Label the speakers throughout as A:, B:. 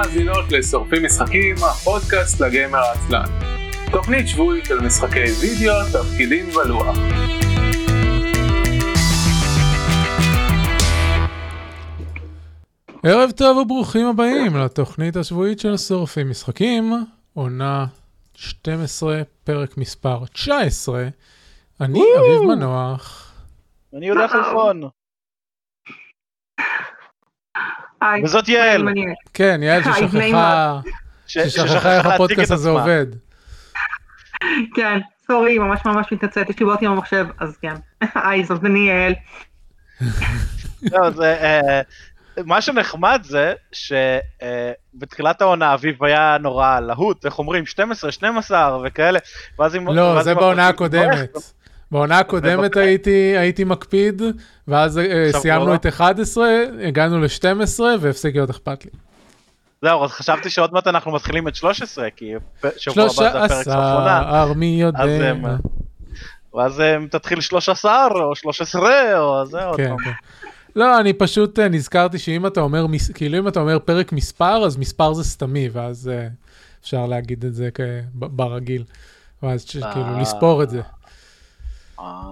A: מאזינות לשורפים משחקים, הפודקאסט לגיימר העצלן. תוכנית שבועית של משחקי וידאו, תפקידים ולוח.
B: ערב טוב וברוכים הבאים לתוכנית השבועית של שורפים משחקים, עונה 12, פרק מספר 19. אני אביב מנוח.
C: אני יודע חלפון.
D: היי,
C: וזאת יעל.
B: כן, יעל
D: היי,
B: ששכחה, ששכחה איך הפודקאסט הזה. עובד.
D: כן, סורי, ממש ממש מתנצלת, יש לי בעיות עם המחשב, אז כן. היי, זאת אני יעל.
C: לא, זה, אה, מה שנחמד זה שבתחילת העונה אביב היה נורא להוט, איך אומרים, 12, 12 וכאלה, ואז אם...
B: לא, זה בעונה הקודמת. בעונה הקודמת הייתי הייתי מקפיד, ואז אה, סיימנו
C: לא?
B: את 11, הגענו ל-12 והפסיק להיות אכפת לי.
C: זהו, אז חשבתי שעוד מעט אנחנו מתחילים את 13, כי שבוע הבא זה הפרק סוף עונה,
B: 13, מי יודע.
C: אז הם- ואז אה, תתחיל 13 או 13 או זה עוד
B: כן,
C: פעם.
B: כן. לא, אני פשוט אה, נזכרתי שאם אתה אומר, כאילו אם אתה אומר פרק מספר, אז מספר זה סתמי, ואז אה, אפשר להגיד את זה ברגיל. ואז כאילו
C: אה.
B: לספור את זה.
C: אה,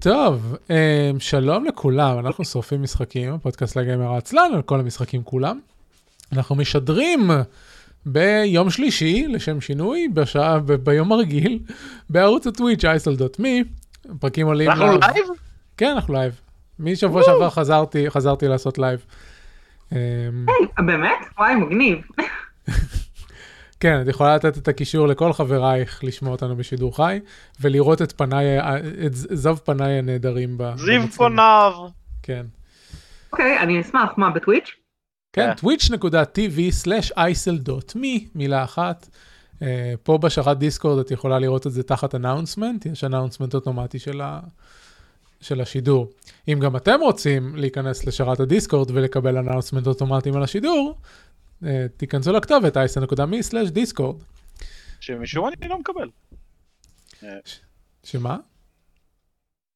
B: טוב, אה, שלום לכולם, אנחנו שורפים משחקים, הפודקאסט לגיימר העצלן, על כל המשחקים כולם. אנחנו משדרים ביום שלישי, לשם שינוי, בשעה, ב- ביום הרגיל, בערוץ הטוויץ' isl.me. פרקים עולים...
C: אנחנו
B: ל-
C: live?
B: כן, אנחנו live. משבוע שעבר חזרתי, חזרתי לעשות live. אמ,
D: היי, באמת? וואי, מגניב.
B: כן, את יכולה לתת את הקישור לכל חברייך לשמוע אותנו בשידור חי, ולראות את פניי, את זב פניי הנהדרים ב-
C: זיו. פוניו.
B: כן.
D: אוקיי, אני אשמח, מה, בטוויץ'?
B: כן,
C: כן.
B: twitch.tv/isl.me, מילה אחת. Uh, פה בשרת דיסקורד את יכולה לראות את זה תחת אנאונסמנט, יש אנאונסמנט אוטומטי של, ה... של השידור. אם גם אתם רוצים להיכנס לשרת הדיסקורד ולקבל announcement אוטומטיים על השידור, תיכנסו לכתובת isl.me/discord.
C: שמשום אני לא מקבל.
B: שמה?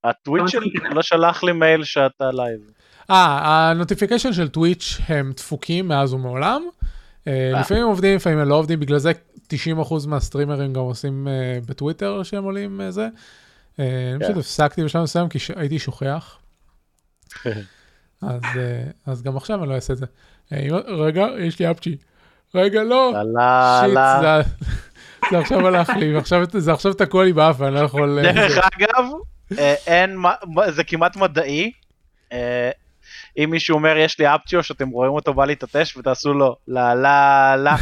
C: הטוויט
D: לא
C: שלי. לא שלח לי מייל שאתה live.
B: אה, ה notification של טוויץ' הם דפוקים מאז ומעולם. אה,
C: אה.
B: לפעמים הם עובדים, לפעמים הם לא עובדים, בגלל זה 90% מהסטרימרים גם עושים אה, בטוויטר שהם עולים אה, זה. אה, אני
C: כן.
B: פשוט הפסקתי בשלב מסוים כי הייתי שוכח, אז, אה, אז גם עכשיו אני לא אעשה את זה. אה, רגע, יש לי אפצ'י. רגע, לא.
C: לא,
B: שיט,
C: לא.
B: זה- זה עכשיו הלך לי, ועכשיו זה עכשיו תקוע לי באף, ואני לא יכול... אה,
C: דרך אגב, אין, זה כמעט מדעי. אם מישהו אומר יש לי אפצ'י או שאתם רואים אותו בא להתעטש ותעשו לו לה לה לה,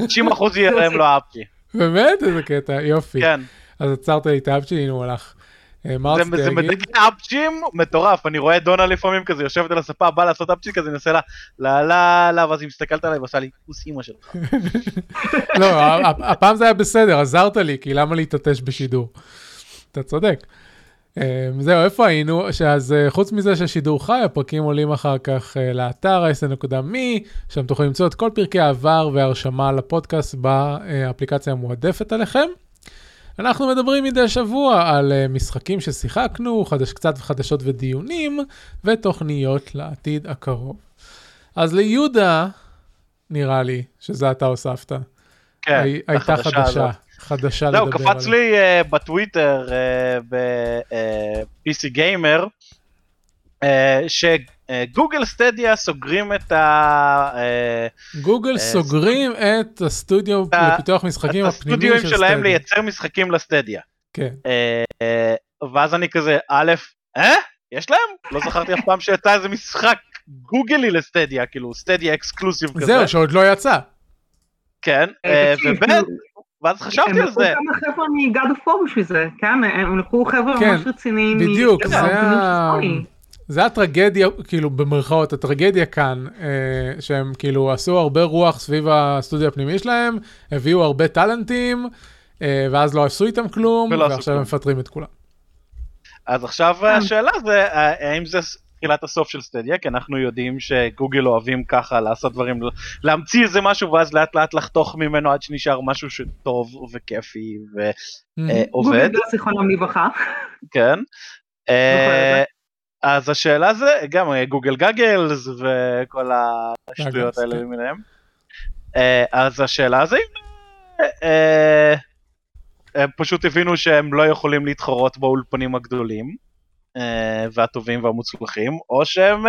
C: 90% יהיה להם לו אפצ'י.
B: באמת? איזה קטע, יופי.
C: כן,
B: אז עצרת לי את האפצ'י, הנה הוא הלך. אה,
C: זה-? מדכא אפצ'ים מטורף, אני רואה דונה לפעמים כזה יושבת על הספה, בא לעשות אפצ'י כזה, אני עושה לה לה לה לה, ואז היא מסתכלת עליי ועושה לי כוס אימא שלך.
B: לא, הפעם זה היה בסדר, עזרת לי, כי למה להתעטש בשידור? אתה צודק. אה, זהו, איפה היינו? שאז אה, חוץ מזה שהשידור חי, הפרקים עולים אחר כך אה, לאתר isn.me, שם תוכלו למצוא את כל פרקי העבר והרשמה לפודקאסט באפליקציה המועדפת עליכם. אנחנו מדברים מדי שבוע על אה, משחקים ששיחקנו, חדש, קצת חדשות ודיונים, ותוכניות לעתיד הקרוב. אז ליהודה, נראה לי, שזה אתה הוספת.
C: כן,
B: הי- הייתה
C: החדשה
B: חדשה,
C: הזאת.
B: חדשה לדבר
C: זהו,
B: עליה.
C: קפץ לי אה, בטוויטר ב-PC גיימר, שגוגל סטדיה סוגרים את ה... אה,
B: גוגל
C: אה,
B: סוגרים את הסטודיו לפיתוח משחקים
C: את
B: הפנימי של
C: שלהם
B: סטדיה.
C: לייצר משחקים לסטדיה.
B: כן.
C: אה, אה, ואז אני כזה, א', אה? יש להם? לא זכרתי אף פעם שיצא איזה משחק גוגלי לסטדיה, כאילו סטדיה exclusive כזה.
B: זהו, שעוד לא יצא.
C: כן,
D: אה,
C: אה, וב',
D: כאילו,
C: ואז חשבתי
D: הם
C: על
D: לקחו
C: זה.
D: כמה חבר'ה מ God of War בשביל זה, כן? הם לקחו חבר'ה
B: כן,
D: ממש רציניים.
B: בדיוק,
D: מ-
B: זה ה-
D: סוני.
B: זה הטרגדיה, כאילו במרכאות, הטרגדיה כאן, אה, שהם כאילו עשו הרבה רוח סביב הסטודיו הפנימי שלהם, הביאו הרבה טאלנטים, אה, ואז לא עשו איתם כלום, ועכשיו הם. מפטרים את כולם.
C: אז עכשיו
D: כן.
C: השאלה זה, אה, האם זה תחילת הסוף של סטדיה, כי אנחנו יודעים שגוגל אוהבים ככה לעשות דברים, להמציא איזה משהו ואז לאט לאט לחתוך ממנו עד שנשאר משהו שטוב וכיפי ועובד,
D: גוגל זיכרונם לברכה.
C: כן. אז השאלה זה, גם אה, גוגל גגלס וכל השטויות האלה
B: כן.
C: למיניהם. אה, אז השאלה זה אם אה, הם פשוט הבינו שהם לא יכולים להתחרות באולפנים הגדולים והטובים והמוצלחים, או שהם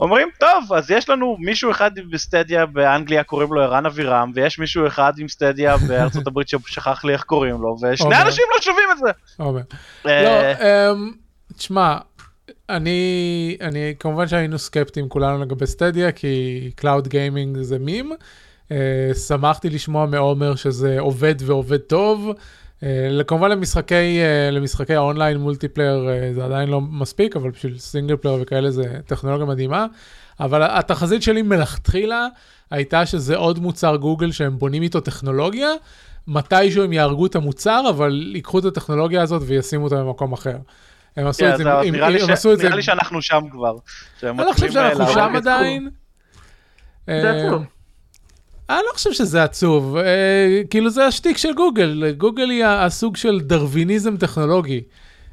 C: אומרים, טוב, אז יש לנו מישהו אחד בסטדיה באנגליה קוראים לו ערן אבירם, ויש מישהו אחד עם סטדיה בארצות הברית ששכח לי איך קוראים לו, ושני
B: אוקיי.
C: אנשים לא שווים את זה. אה,
B: לא, אמ, תשמע, אני, אני, כמובן שהיינו סקפטיים כולנו לגבי סטדיה, כי Cloud Gaming זה מים. אה, שמחתי לשמוע מעומר שזה עובד ועובד טוב. אה, כמובן למשחקי, אה, למשחקי ה online multiplayer אה, זה עדיין לא מספיק, אבל בשביל single player וכאלה זה טכנולוגיה מדהימה. אבל התחזית שלי מלכתחילה הייתה שזה עוד מוצר גוגל שהם בונים איתו טכנולוגיה. מתישהו הם יהרגו את המוצר, אבל ייקחו את הטכנולוגיה הזאת וישימו אותה במקום אחר. הם עשו
C: כן,
B: את זה, הם עשו את זה,
C: נראה לי שאנחנו שם כבר.
B: אני לא חושב
C: אה,
B: שאנחנו שם עדיין.
D: זה
B: אה,
D: עצוב.
B: אני לא חושב שזה עצוב, אה, כאילו זה השטיק של גוגל, גוגל היא הסוג של דרוויניזם טכנולוגי.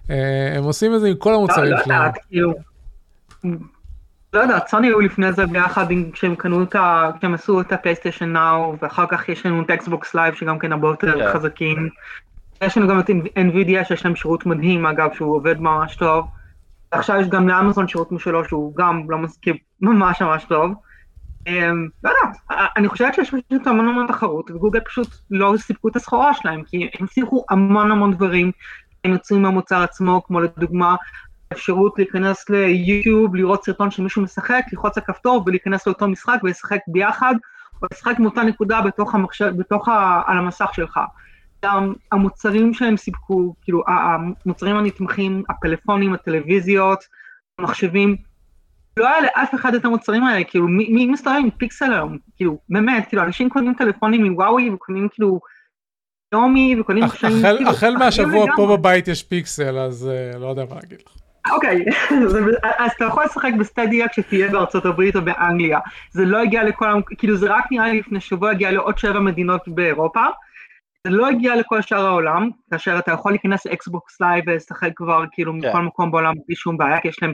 B: אה, הם עושים את זה עם כל
D: לא
B: המוצרים
D: לא
B: שלהם.
D: יודעת, כאילו... לא יודעת, סוני היו לפני זה ביחד כשהם קנו את ה... כשהם עשו את הפלייסטיישן נאו, ואחר כך יש לנו את אקסבוקס לייב שגם כן הרבה יותר
C: כן.
D: חזקים. יש לנו גם את NVIDIA שיש להם שירות מדהים אגב, שהוא עובד ממש טוב. עכשיו יש גם לאמזון שירות משלו שהוא גם לא מסכים, ממש ממש טוב. אמ, לא יודעת, א- אני חושבת שיש פשוט המון המון תחרות, וגוגל פשוט לא סיפקו את הסחורה שלהם, כי הם הצליחו המון המון דברים, הם יוצאים מהמוצר עצמו, כמו לדוגמה, אפשרות להיכנס ליוטיוב, לראות סרטון שמישהו משחק, ללחוץ על כפתור ולהיכנס לאותו משחק ולשחק ביחד, או לשחק מאותה נקודה בתוך המחשב, בתוך ה... על המסך שלך. גם המוצרים שהם סיפקו, כאילו המוצרים הנתמכים, הפלאפונים, הטלוויזיות, המחשבים, לא היה לאף אחד את המוצרים האלה, כאילו מי, מי מסתובב עם פיקסל היום? כאילו, באמת, כאילו אנשים קונים טלפונים מוואוי וקונים כאילו יומי וקונים מחשבים,
B: החל-
D: כאילו,
B: החל מהשבוע פה
D: לגמרי.
B: בבית יש פיקסל, אז אה, לא יודע מה להגיד לך.
D: אוקיי, זה- אז אתה יכול לשחק בסטדיה כשתהיה בארצות הברית או באנגליה. זה לא הגיע לכל, כאילו זה רק נראה לי לפני שבוע הגיע לעוד שבע מדינות באירופה. זה לא הגיע לכל שאר העולם, כאשר אתה יכול להיכנס לאקסבוקס לייב ולשחק כבר כאילו
C: כן.
D: מכל מקום בעולם בלי שום בעיה, כי יש להם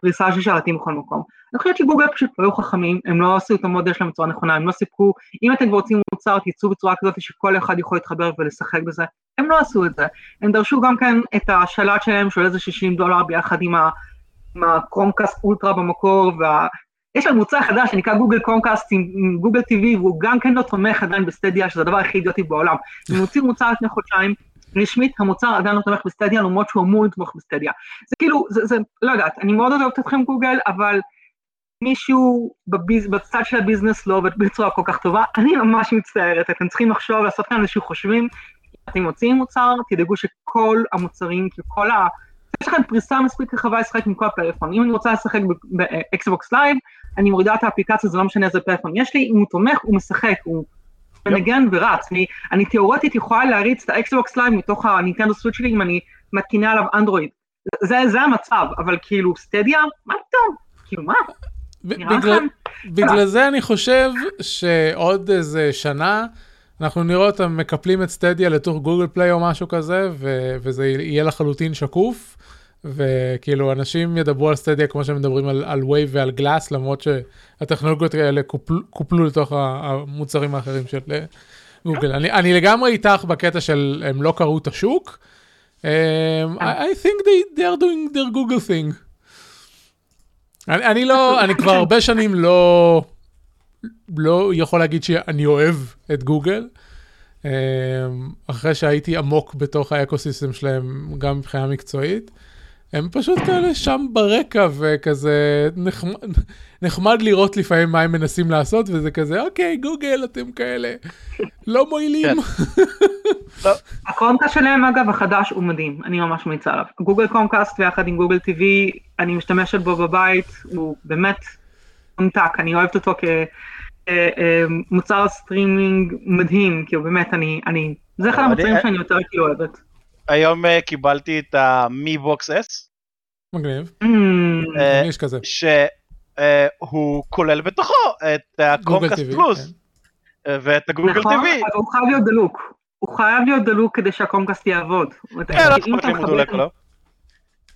D: פריסה של שרתים בכל מקום. אני חושבת שגוגל פשוט לא היו חכמים, הם לא עשו את המודל שלהם בצורה נכונה, הם לא סיפקו, אם אתם כבר רוצים מוצר, תצאו בצורה כזאת שכל אחד יכול להתחבר ולשחק בזה, הם לא עשו את זה. הם דרשו גם כן את השלט שלהם של איזה 60 דולר ביחד עם, הקרומקאסט אולטרה במקור, וה... יש להם מוצר חדש שנקרא גוגל קרומקאסט עם, גוגל טיווי, והוא גם כן לא תומך עדיין בסטדיה, שזה הדבר הכי אידיוטי בעולם. הם הוציאו מוצר לפני חודשיים, רשמית המוצר עדיין לא תומך בסטדיה, למרות שהוא אמור לתמוך בסטדיה. זה כאילו, זה, זה, לא יודעת, אני מאוד אוהבת אתכם גוגל, אבל מישהו ב biz, בצד של ה business לא עובד בצורה כל כך טובה, אני ממש מצטערת, אתם צריכים לחשוב, לעשות כאן איזשהו חושבים, אתם מוציאים מוצר, תדאגו שכל המוצרים, כאילו כל ה... יש לכם פריסה מספיק רחבה לשחק עם כל הפלאפון. אם אני רוצה לשחק באקסבוקס לייב, אני מורידה את האפליקציה, זה לא משנה איזה פלאפון יש לי, אם הוא תומך, הוא משחק, הוא מנגן ורץ. אני, אני תיאורטית יכולה להריץ את האקסבוקס לייב מתוך הנינטנדו סוויץ' שלי אם אני מתקינה עליו אנדרואיד. זה, זה המצב, אבל כאילו סטדיה, מה פתאום? כאילו מה?
B: בגלל-? בגלל זה אני חושב שעוד איזה שנה אנחנו נראה אותם מקפלים את סטדיה לתוך גוגל פליי או משהו כזה, ו- וזה יהיה לחלוטין שקוף. וכאילו אנשים ידברו על Stadia כמו שהם מדברים על, על Wave ועל Glass למרות שהטכנולוגיות האלה קופל, קופלו לתוך המוצרים האחרים של אה, גוגל. אני, אני לגמרי איתך בקטע של הם לא קראו את השוק. Um, I, I think they, they are doing their Google thing. אני, אני לא, אני כבר הרבה שנים לא, לא יכול להגיד שאני אוהב את גוגל. אמ, אחרי שהייתי עמוק בתוך ה ecosystem שלהם, גם מבחינה מקצועית. הם פשוט כאלה שם ברקע וכזה נחמד, נחמד לראות לפעמים מה הם מנסים לעשות וזה כזה אוקיי גוגל אתם כאלה לא מועילים.
D: ה Chromecast שלהם אגב החדש הוא מדהים, אני ממש ממליצה עליו. Google Chromecast ויחד עם Google TV, אני משתמשת בו בבית, הוא באמת ממתק, אני אוהבת אותו כמוצר סטרימינג מדהים, כאילו באמת, אני, אני, זה אחד המוצרים שאני יותר כאילו אוהבת.
C: היום אה, קיבלתי את ה Mi Box S,
B: מגניב,
D: Mm,
C: אה,
B: יש כזה.
C: שהוא כולל בתוכו את ה Chromecast
B: TV,
C: פלוס
B: כן.
C: אה, ואת הגוגל
D: נכון. אבל הוא חייב להיות דלוק. הוא חייב להיות דלוק כדי שה Chromecast יעבוד.
C: כן, לא אכפת לי אם הוא דולק או לא.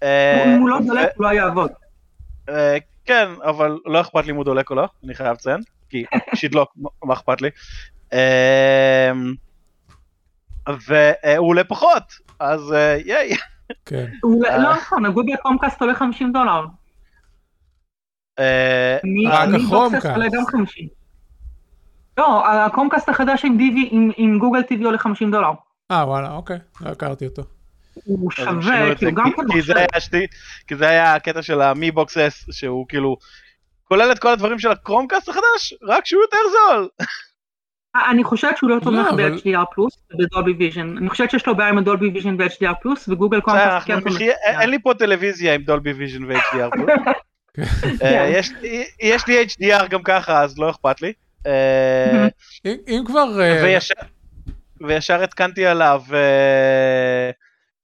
C: אה,
D: אם הוא לא דולק, הוא לא יעבוד.
C: אה, כן, אבל לא אכפת לי אם הוא דולק או לא, אני חייב לציין. כי שידלוק, מה אכפת לי. והוא עולה פחות, אז אה, ייי.
B: כן.
D: הוא
C: אה.
D: לא נכון, ה Google Chromecast עולה 50 דולר.
C: אה,
B: רק. Box
D: S עולה גם 50. לא, ה Chromecast החדש עם Google TV עולה 50 דולר.
B: אה, וואלה, אוקיי, לא הכרתי אותו.
D: הוא שווה, גם כן מחשב.
C: כי זה היה הקטע של ה Mi Box S, שהוא כאילו, כולל את כל הדברים של ה Chromecast החדש, רק שהוא יותר זול.
D: אני חושבת שהוא לא תומך
B: אבל-
D: ב-HDR Plus וב Dolby Vision. אני חושבת שיש לו בעיה עם ה Dolby Vision ו-HDR פלוס וגוגל כן תומך.
C: נחיה- אין לי פה טלוויזיה עם דולבי ויז'ן ו-HDR.
D: כן.
C: יש לי- יש לי HDR גם ככה, אז לא אכפת לי. אה,
B: אם- כבר... אה,
C: וישר- התקנתי עליו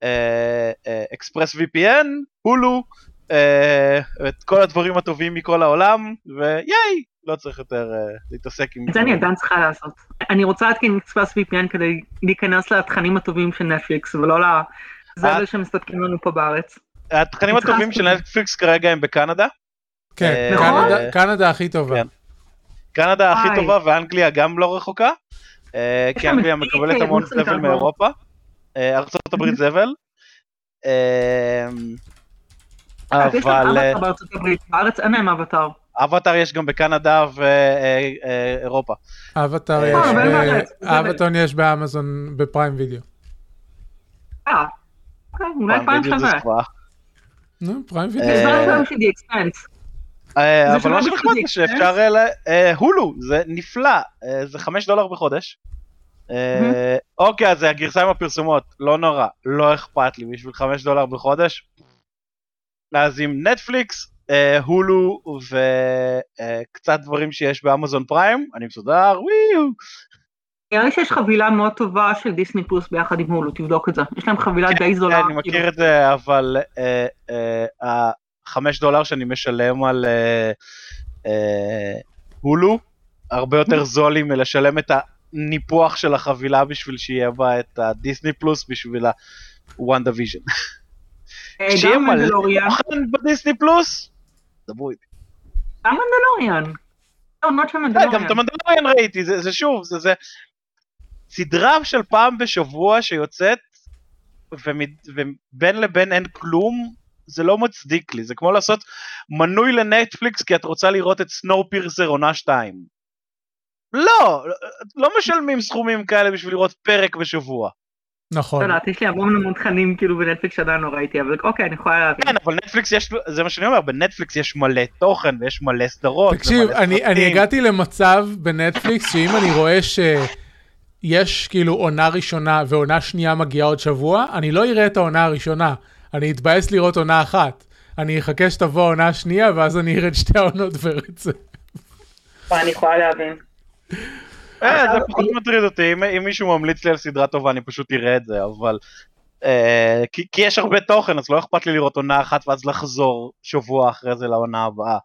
C: אה, אקספרס VPN, הולו, אה, את כל הדברים הטובים מכל העולם, וייי, לא צריך יותר אה, להתעסק עם...
D: את זה אני עדיין צריכה לעשות. אני רוצה להתקין אקספרס VPN כדי להיכנס לתכנים הטובים של נטפליקס ולא לזבל שמסתכלים לנו פה בארץ.
C: התכנים הטובים של נטפליקס כרגע הם בקנדה.
B: כן,
C: אה,
B: קנדה- קנדה הכי טובה.
C: כן. קנדה הכי. טובה ואנגליה גם לא רחוקה. אה, כי אנגליה מקבלת המון זבל. מאירופה. אה, ארצות הברית זבל. אה,
D: יש להם
C: אבל אה,
D: אבטר בארצות הברית, בארץ אין להם אבטר.
C: אבטאר יש גם בקנדה ואירופה.
B: אבטר
C: אה,
B: יש אבטון יש באמזון בפריים וידאו.
D: אה, אוקיי, אולי פעם שווה.
B: נו, פריים
C: אה,
B: וידאו.
C: אה,
D: זה
C: אבל מה
D: בשביל
C: שנחמד זה שאפשר אה, ל- אה, הולו זה נפלא אה, זה 5 דולר בחודש. אה, אוקיי אז זה הגרסה עם הפרסומות לא נורא לא אכפת לי בשביל 5 דולר בחודש. אז עם נטפליקס אה, הולו וקצת דברים שיש באמזון פריים אני מסודר וואו.
D: נראה לי שיש חבילה מאוד טובה של דיסני פלוס ביחד עם הולו, תבדוק את זה. יש להם חבילה די זולה.
C: כן, אני מכיר. את זה אבל אה, אה, החמש דולר שאני משלם על אה, אה, הולו הרבה יותר זול לי מלשלם את הניפוח של החבילה בשביל שיהיה בה את ה Disney Plus בשביל ה WandaVision.
D: אה,
C: שיהיה מלא ב Disney Plus? דברו איתי.
D: גם Mandalorian. לא,
C: אה, גם
D: Mandalorian.
C: את ה Mandalorian ראיתי זה זה שוב זה זה סדרה של פעם בשבוע שיוצאת ובין לבין אין כלום זה לא מצדיק לי זה כמו לעשות מנוי לנטפליקס כי את רוצה לראות את Snowpiercer עונה 2. לא לא משלמים סכומים כאלה בשביל לראות פרק בשבוע.
B: נכון.
D: לא יודעת, יש לי המון המון תכנים כאילו בנטפליקס שעדיין לא ראיתי, אבל אוקיי, אני יכולה להבין.
C: כן אבל נטפליקס יש זה מה שאני אומר בנטפליקס יש מלא תוכן ויש מלא סדרות.
B: תקשיב, אני. אני הגעתי למצב בנטפליקס שאם אני רואה שיש כאילו עונה ראשונה ועונה שנייה מגיעה עוד שבוע, אני לא אראה את העונה הראשונה. אני אתבאס לראות עונה אחת. אני אחכה שתבוא העונה השנייה ואז אני אראה את שתי העונות ברצף.
D: אני יכולה להבין.
C: אה, זה
D: עכשיו-
C: פחות מטריד אותי, אם, מישהו ממליץ לי על סדרה טובה אני פשוט אראה את זה, אבל... אה, כי, יש הרבה תוכן אז לא אכפת לי לראות עונה אחת ואז לחזור שבוע אחרי זה לעונה הבאה.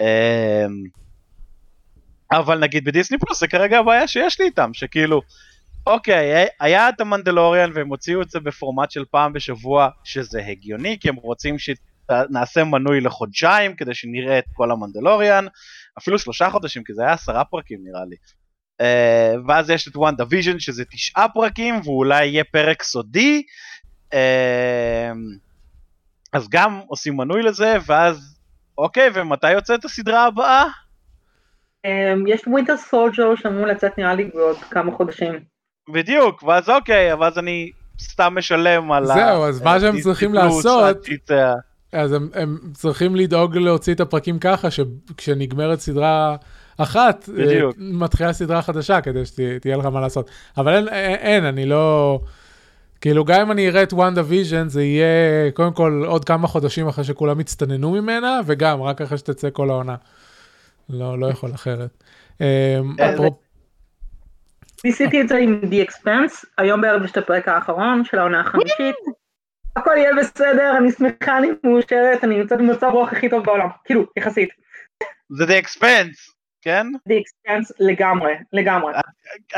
C: אה, אבל נגיד בדיסני פלוס זה כרגע הבעיה שיש לי איתם, שכאילו, אוקיי, היה את ה Mandalorian והם הוציאו את זה בפורמט של פעם בשבוע, שזה הגיוני, כי הם רוצים שנעשה מנוי לחודשיים כדי שנראה את כל ה Mandalorian, אפילו שלושה חודשים, כי זה היה עשרה פרקים נראה לי. Uh, ואז יש את WandaVision שזה תשעה פרקים ואולי יהיה פרק סודי uh, אז גם עושים מנוי לזה ואז אוקיי ומתי יוצאת הסדרה הבאה?
D: אמ, יש Winter Soldier שאמור לצאת נראה לי בעוד כמה חודשים.
C: בדיוק ואז אוקיי ואז אני סתם משלם על
B: זהו, אז מה שהם צריכים לעשות-. אז הם, הם צריכים לדאוג להוציא את הפרקים ככה שכשנגמרת סדרה אחת, אה,
C: בדיוק.
B: מתחילה סדרה חדשה כדי שתהיה לך מה לעשות. אבל אין, אין, אין, אני לא... כאילו גם אם אני אראה את WandaVision זה יהיה קודם כל עוד כמה חודשים אחרי שכולם יצטננו ממנה וגם רק אחרי שתצא כל העונה. לא, לא יכול אחרת. אה,
C: אה,
D: ניסיתי את זה עם The Expense, היום בערב יש את הפרק האחרון של העונה החמישית. הכל יהיה בסדר, אני שמחה, אני מאושרת, אני נמצאת במצב רוח הכי טוב בעולם, כאילו, יחסית.
C: זה The Expense, כן?
D: The Expense לגמרי, לגמרי.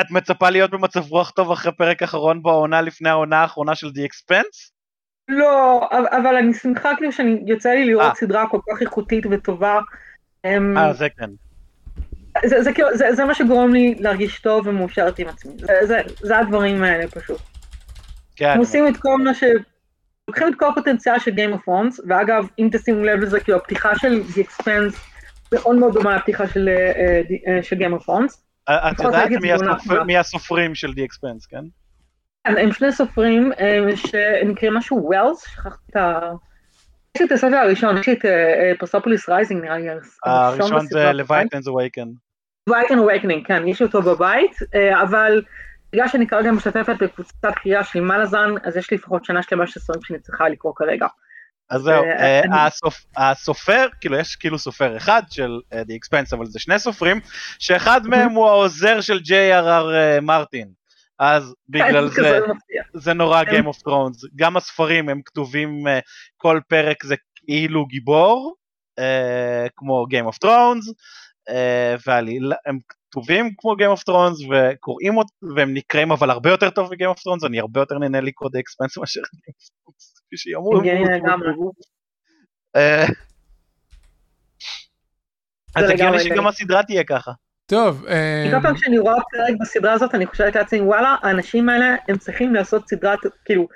C: את מצפה להיות במצב רוח טוב אחרי פרק אחרון בעונה לפני העונה האחרונה של The Expense?
D: לא, אבל- אני שמחה כאילו שאני יוצא לי
C: אה.
D: לראות סדרה כל כך איכותית וטובה. אמ,
C: אה זה כן.
D: זה, זה, כאילו, זה, זה מה שגורם לי להרגיש טוב ומאושרת עם עצמי, זה, זה, זה הדברים האלה פשוט.
C: כן,
D: הם עושים את כל מה ש... לוקחים את כל הפוטנציאל של Game of Thrones, ואגב, אם תשימו לב לזה, כאילו הפתיחה של The Expanse מאוד מאוד דומה לפתיחה של, אה, אה, של Game of Thrones.
C: את יודעת מי הסופרים של The Expense, כן?
D: כן, הם שני סופרים אה, שנקראים משהו ווילס, שכחתי את ה... יש לי את הספר הראשון, יש לי את Persepolis Rising נראה לי,
C: הראשון זה. Leviathan's Awaken.
D: Leviathan Awakening, כן, יש אותו בבית, אה, אבל בגלל שאני כרגע משתתפת בקבוצת קריאה של Malazan, אז יש לי לפחות שנה שלמה של ספרים שאני צריכה לקרוא כרגע.
C: אז זהו,
D: אה,
C: אה,
D: אני-
C: הסופ- הסופר, כאילו יש כאילו סופר אחד של אה, The Expanse, אבל זה שני סופרים, שאחד מהם הוא העוזר של J.R.R. מרטין. אז בגלל זה. זה נורא
D: כן.
C: Game of Thrones. גם הספרים הם כתובים, אה, כל פרק זה כאילו גיבור, אה, כמו Game of Thrones, אה, ועלילה, הם כתובים כמו Game of Thrones וקוראים אות- והם נקראים אבל הרבה יותר טוב מ-Game of Thrones, אני הרבה יותר נהנה לקרוא The Expense מאשר Game of Thrones, כפי שיאמרו.
D: לגמרי.
C: אה, אז הגיוני שגם. הסדרה תהיה ככה.
B: טוב, אה,
D: כל פעם כשאני רואה פרק בסדרה הזאת, אני חושבת לעצמי, וואלה, האנשים האלה, הם צריכים לעשות סדרת, כאילו,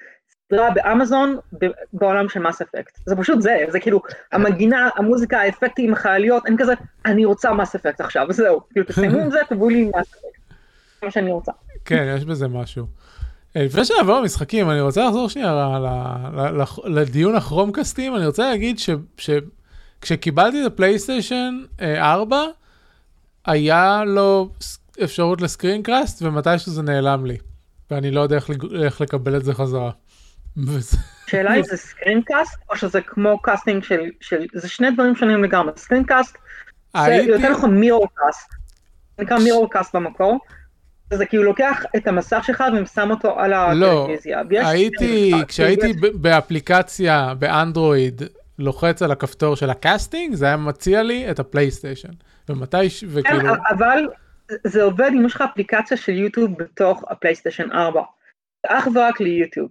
D: סדרה באמזון בעולם של מס אפקט. זה פשוט זה, זה כאילו, המגינה, המוזיקה, האפקטים, החייליות, אני כזה, אני רוצה מס אפקט עכשיו, זהו. כאילו, תסיימו עם זה, תביאו לי מס אפקט. זה מה שאני רוצה.
B: כן, יש בזה משהו. אה, לפני שנעבור למשחקים, אני רוצה לחזור שנייה ל- ל- ל- לדיון הכרומקסטים, אני רוצה להגיד שכשקיבלתי את הפלייסטיישן אה, 4, היה לו אפשרות ל screencast, ומתישהו זה נעלם לי. ואני לא יודע איך איך לקבל את זה חזרה.
D: השאלה אם זה screencast, או שזה כמו casting של, של, זה שני דברים שונים לגמרי. screencast, זה יותר נכון Miracast. נקרא Miracast במקור. זה כאילו לוקח את המסך שלך ושם אותו על
B: לא,
D: הטלוויזיה. ויש-
B: הייתי, כשהייתי באפליקציה באנדרואיד, לוחץ על הכפתור של ה casting, זה היה מציע לי את הפלייסטיישן. ומתי, ש-
D: כן,
B: וכאילו,
D: אבל זה עובד אם יש לך אפליקציה של יוטיוב בתוך הפלייסטיישן 4. זה אך ורק ליוטיוב.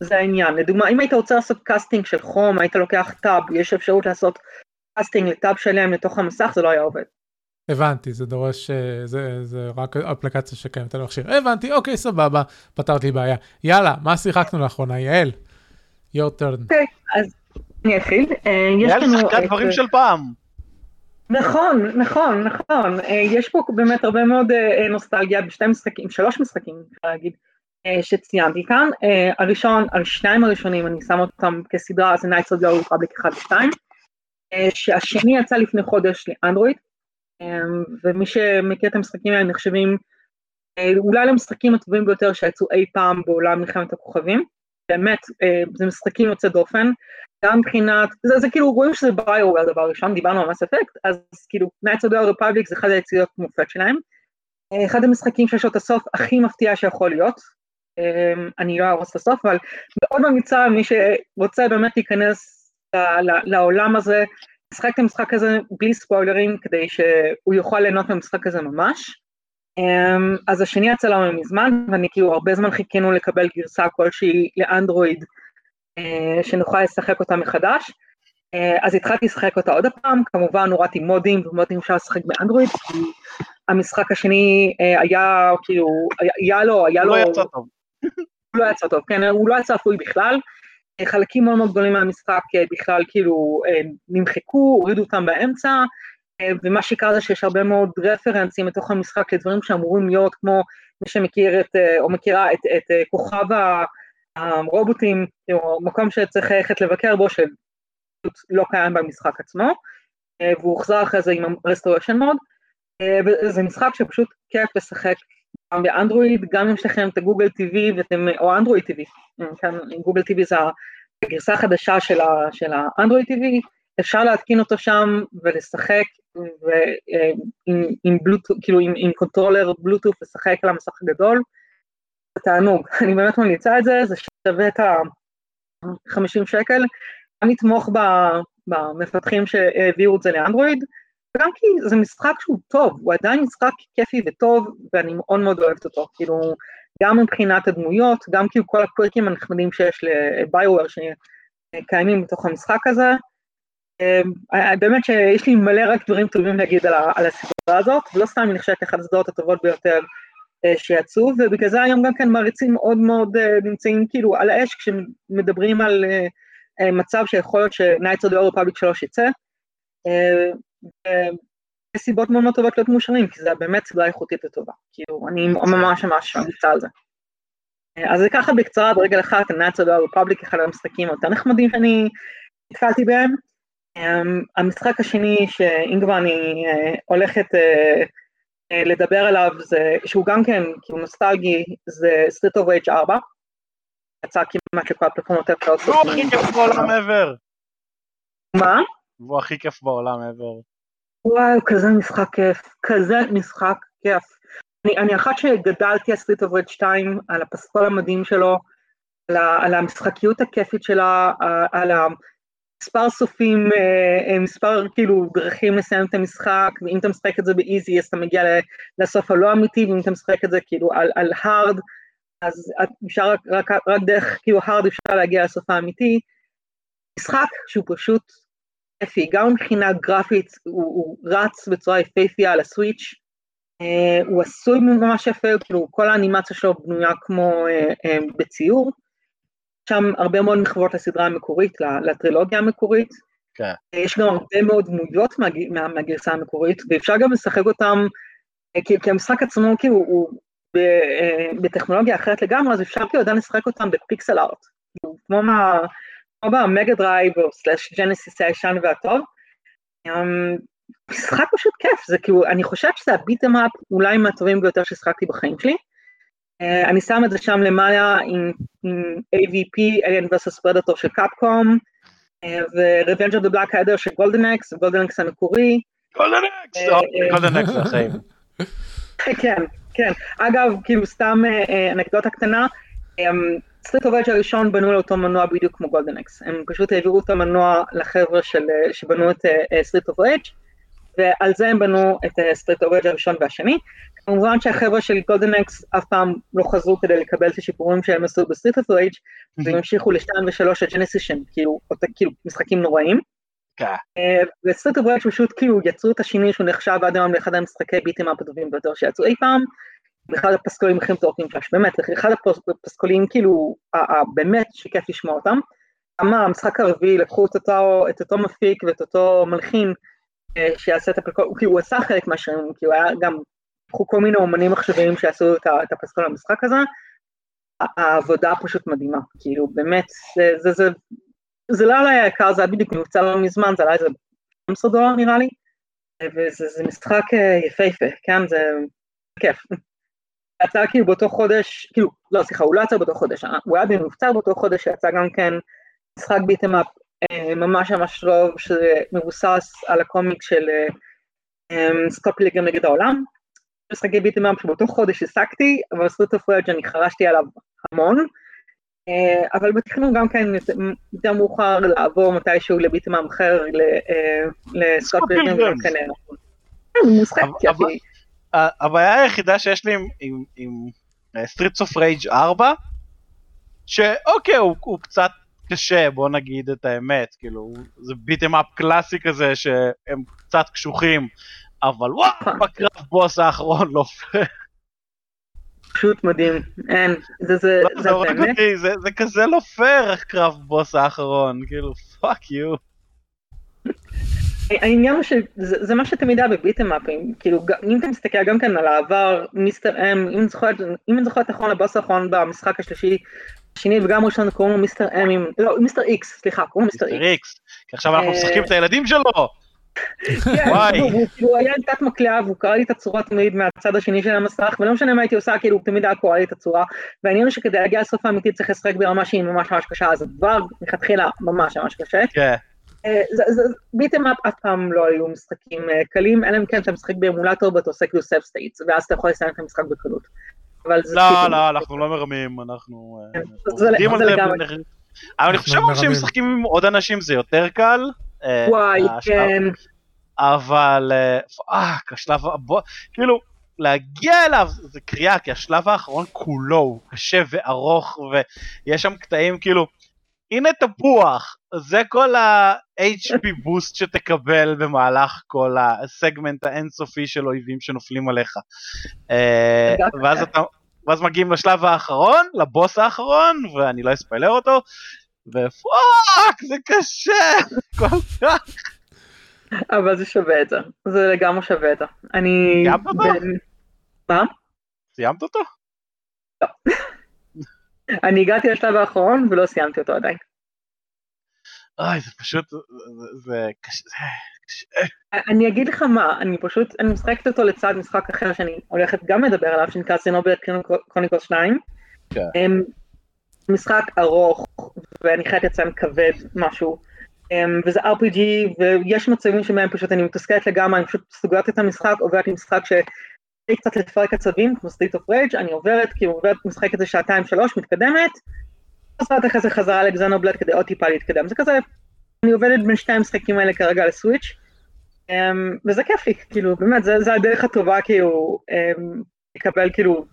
D: זה העניין. לדוגמה, אם היית רוצה לעשות casting של כרום, היית לוקח tab, יש אפשרות לעשות casting ל tab שלם לתוך המסך, זה לא היה עובד.
B: הבנתי, זה דורש, אה, זה, זה רק אפליקציה שקיימת על המכשיר. הבנתי, אוקיי, סבבה, פתרת לי בעיה. יאללה, מה שיחקנו לאחרונה? יעל, your turn.
D: אוקיי, אז אני אתחיל. אה, לנו
C: שיחקה
D: את-
C: דברים של פעם.
D: נכון, נכון, נכון. אה, יש פה באמת הרבה מאוד אה, נוסטלגיה בשתי משחקים, שלוש משחקים, אפשר להגיד, אה, שציינתי כאן. אה, הראשון, השניים הראשונים, אני שם אותם כסדרה, זה Knights of the Old Republic 1 ו-2, שהשני יצא לפני חודש לאנדרואיד, אה, ומי שמכיר את המשחקים האלה נחשבים אה, אולי למשחקים הטובים ביותר שיצאו אי פעם בעולם מלחמת הכוכבים. באמת, אה, זה משחקים יוצא דופן. גם מבחינת, זה, זה כאילו רואים שזה ביו הדבר הראשון, דיברנו על מס אפקט, אז כאילו Knights of the Republic זה אחד היציאות מופת שלהם. אה, אחד המשחקים שיש לו את הסוף הכי מפתיע שיכול להיות, אה, אני לא ארוס את הסוף, אבל מאוד ממליצה מי שרוצה באמת להיכנס לעולם הזה, לשחק את המשחק הזה בלי ספוילרים, כדי שהוא יוכל ליהנות מהמשחק הזה ממש. Um, אז השני יצא לנו מזמן, ואני כאילו הרבה זמן חיכינו לקבל גרסה כלשהי לאנדרואיד, uh, שנוכל לשחק אותה מחדש. Uh, אז התחלתי לשחק אותה עוד פעם, כמובן הורדתי מודים, ומודים אפשר לשחק באנדרואיד, כי המשחק השני uh, היה כאילו, היה, לו, היה
C: הוא
D: לו,
C: לא יצא טוב.
D: הוא לא יצא טוב, כן, הוא לא יצא אפוי בכלל. אה, חלקים מאוד מאוד גדולים מהמשחק אה, בכלל כאילו אה, נמחקו, הורידו אותם באמצע, ומה שקרה זה שיש הרבה מאוד רפרנסים לתוך המשחק לדברים שאמורים להיות כמו מי שמכיר את, או מכירה את, את כוכב הרובוטים, או מקום שצריך ללכת לבקר בו, שפשוט לא קיים במשחק עצמו, והוא הוחזר אחרי זה עם ה-restoration mode, וזה משחק שפשוט כיף לשחק גם באנדרואיד, גם אם יש לכם את הגוגל TV ואתם, או Android TV, כאן Google TV זה הגרסה החדשה של, ה, של ה Android TV, אפשר להתקין אותו שם ולשחק ועם, עם בלוטות, כאילו עם, עם controller Bluetooth לשחק על המסך הגדול, זה תענוג, אני באמת ממליצה את זה, זה שווה את ה-50 שקל, גם לתמוך במפתחים שהעבירו את זה לאנדרואיד, כי זה משחק שהוא טוב, הוא עדיין משחק כיפי וטוב, ואני מאוד מאוד אוהבת אותו, כאילו, גם מבחינת הדמויות, גם כאילו כל הקווירקים הנחמדים שיש לביואר שקיימים בתוך המשחק הזה, אה, באמת שיש לי מלא רק דברים טובים להגיד על, ה, על הסדרה הזאת, ולא סתם היא נחשבת אחת הסדרות הטובות ביותר אה, שיצאו, ובגלל זה היום גם כן מעריצים מאוד מאוד אה, נמצאים כאילו על האש כשמדברים על מצב שיכול להיות of the Old Republic 3 יצא. יש סיבות מאוד מאוד טובות להיות מאושרים, כי זה באמת סדרה איכותית וטובה. כאילו, אני ממש ממש ממליצה על זה. אז זה ככה בקצרה ברגל of the Old Republic, אחד המשחקים היותר נחמדים שאני התחלתי בהם. Um, המשחק השני שאם כבר אני uh, הולכת uh, לדבר עליו זה שהוא גם כן כאילו נוסטלגי זה Street of Rage 4 יצא כמעט לכל הפלטפורמות
C: הקלות. הוא הכי כיף בעולם ever.
D: מה?
C: הוא הכי כיף בעולם ever.
D: וואי כזה משחק כיף כזה משחק כיף. אני, אני אחת שגדלתי על Street of Rage 2 על הפסקול המדהים שלו על, על המשחקיות הכיפית שלה על ה... מספר סופים, אה, אה, מספר כאילו דרכים לסיים את המשחק, ואם אתה משחק את זה באיזי אז אתה מגיע לסוף הלא אמיתי, ואם אתה משחק את זה כאילו על, על hard, אז אפשר רק, רק, רק דרך כאילו hard אפשר להגיע לסוף האמיתי. משחק שהוא פשוט כיפי, גם מבחינה גרפית הוא, הוא רץ בצורה יפהפייה על הסוויץ', אה, הוא עשוי ממש יפה, כאילו כל האנימציה שלו בנויה כמו בציור. שם הרבה מאוד מחוות לסדרה המקורית, לטרילוגיה המקורית. כן. יש גם הרבה מאוד דמויות מה, מה, מהגרסה המקורית, ואפשר גם לשחק אותם, אה, כי, כי המשחק עצמו כאילו הוא ב, אה, בטכנולוגיה אחרת לגמרי, אז אפשר כאילו עדיין לשחק אותם ב pixel art. כאילו, כמו, מה, כמו ב Mega Drive או slash Genesis הישן והטוב. אמ, משחק פשוט כיף, זה כאילו, אני חושבת שזה ה beat 'em up אולי מהטובים ביותר ששחקתי בחיים שלי. Uh, אני שם את זה שם למעלה עם, עם AVP, Alien vs Predator של Capcom, uh, ו-Revenge of the Black Adder של Golden Axe, Golden Axe המקורי.
C: Golden Axe, Golden Axe זה החיים.
D: כן, כן. אגב, כאילו סתם אנקדוטה קטנה, Streets of Rage הראשון בנוי על אותו מנוע בדיוק כמו Golden Axe. הם פשוט העבירו את המנוע לחבר'ה שבנו את Streets of Rage ועל זה הם בנו את Streets of Rage הראשון והשני. כמובן שהחבר'ה של Golden Axe אף פעם לא חזרו כדי לקבל את השיפורים שהם עשו ב Streets of Rage והם המשיכו לשתיים ושלוש Genesis כאילו, כאילו משחקים נוראים. כן. אה, ו Streets of Rage פשוט כאילו יצרו את השינוי שהוא נחשב עד היום לאחד המשחקי beat 'em up הטובים ביותר שיצאו אי פעם. אחד הפסקולים הכי מטורפים שלך, באמת, אחד הפסקולים כאילו, באמת שכיף לשמוע אותם. גם המשחק הרביעי לקחו את אותו, את אותו מפיק ואת אותו מלחין אה, שיעשה את הפסקול, כי הוא עשה חלק מהשנים, כי הוא היה גם לקחו כל מיני אומנים עכשוויים שעשו את הפסקול למשחק הזה, העבודה פשוט מדהימה, כאילו באמת, זה, זה, זה, זה לא היה יקר, זה היה בדיוק מבצע לא מזמן, זה היה איזה 15 דולר נראה לי, וזה משחק אה, יפהפה, כן, זה כיף. יצא כאילו באותו חודש, כאילו, לא סליחה, הוא לא יצא באותו חודש, אה, הוא היה במבצע באותו חודש שיצא גם כן משחק ביטם אפ אה, ממש ממש טוב, שמבוסס על הקומיק של סקופליגם נגד העולם, משחקי beat 'em up שבאותו חודש השגתי, אבל Streets of Rage אני חרשתי עליו המון, אה, אבל בתכנון גם כן יותר מאוחר לעבור מתישהו ל beat 'em up אחר, לסקוט פילגרים גם כן נכון. משחק כיפי.
C: הבעיה היחידה שיש לי עם Streets of Rage 4, שאוקיי הוא קצת קשה בוא נגיד את האמת כאילו זה beat 'em up קלאסי כזה שהם קצת קשוחים אבל וואו, נכון. בקרב בוס האחרון לא פייר.
D: פשוט מדהים, אין, זה זה,
C: לא, זה באמת. זה, זה כזה לא פייר הקרב בוס האחרון, כאילו fuck you.
D: העניין הוא שזה מה שתמיד היה ב beat 'em up ים, כאילו אם אתה מסתכל גם כן על העבר, Mister M, אם אני זוכרת נכון לבוס האחרון במשחק השלישי, השני וגם ראשון קוראים לו Mister M, לא Mister X, סליחה, קוראים לו Mister X.
C: כי עכשיו אנחנו משחקים את הילדים שלו.
D: וואי. הוא היה עם תת מקלע והוא קרע לי את הצורה תמיד מהצד השני של המסך ולא משנה מה הייתי עושה כאילו הוא תמיד היה קורע לי את הצורה והעניין הוא שכדי להגיע לסוף האמיתי צריך לשחק ברמה שהיא ממש ממש קשה אז כבר מלכתחילה ממש ממש קשה. כן. אה, beat 'em up אף פעם לא היו משחקים אה, קלים אלא אם כן אתה משחק באמולטור ואתה עושה כאילו save states ואז אתה יכול לסיים את המשחק בקלות.
C: לא כאילו- לא אנחנו לא מרמים אנחנו
D: כן, יודעים על זה
C: אבל אני חושב שהם משחקים עם עוד אנשים זה יותר קל.
D: אה, וואי, כן.
C: אבל fuck, השלב הבא, כאילו, להגיע אליו זה קריעה, כי השלב האחרון כולו הוא קשה וארוך, ויש שם קטעים כאילו, הנה תפוח, זה כל ה-HP boost שתקבל במהלך כל הסגמנט האינסופי של אויבים שנופלים עליך. אה, ואז אתה, ואז מגיעים לשלב האחרון, לבוס האחרון, ואני לא אספיילר אותו, ופאק, זה קשה, כל כך.
D: אבל זה שווה את זה, זה לגמרי שווה את זה. אני...
C: סיימת אותו?
D: מה?
C: סיימת אותו?
D: אני הגעתי לשלב האחרון ולא סיימתי אותו עדיין.
C: אוי, זה פשוט, זה, קשה.
D: אני אגיד לך מה, אני פשוט, אני משחקת אותו לצד משחק אחר שאני הולכת גם לדבר עליו, שנקרא Xenoblade Chronicles 2.
C: כן.
D: הם משחק ארוך, ואני חייבת לציין כבד משהו. Um, וזה RPG, ויש מצבים שבהם פשוט אני מתוסכלת לגמרי, אני פשוט סוגרת את המשחק, עוברת עם משחק ש... קצת לפרק עצבים, כמו Streets of Rage, אני עוברת, כאילו, עוברת, משחקת איזה שעתיים שלוש, מתקדמת, חוזרת אחרי זה חזרה ל Xenoblade כדי עוד טיפה להתקדם. זה כזה, אני עובדת בין שתי המשחקים האלה כרגע לסוויץ', אמ, וזה כיף לי, כאילו, באמת, זה, זה הדרך הטובה, כאילו, אמ, לקבל, כאילו,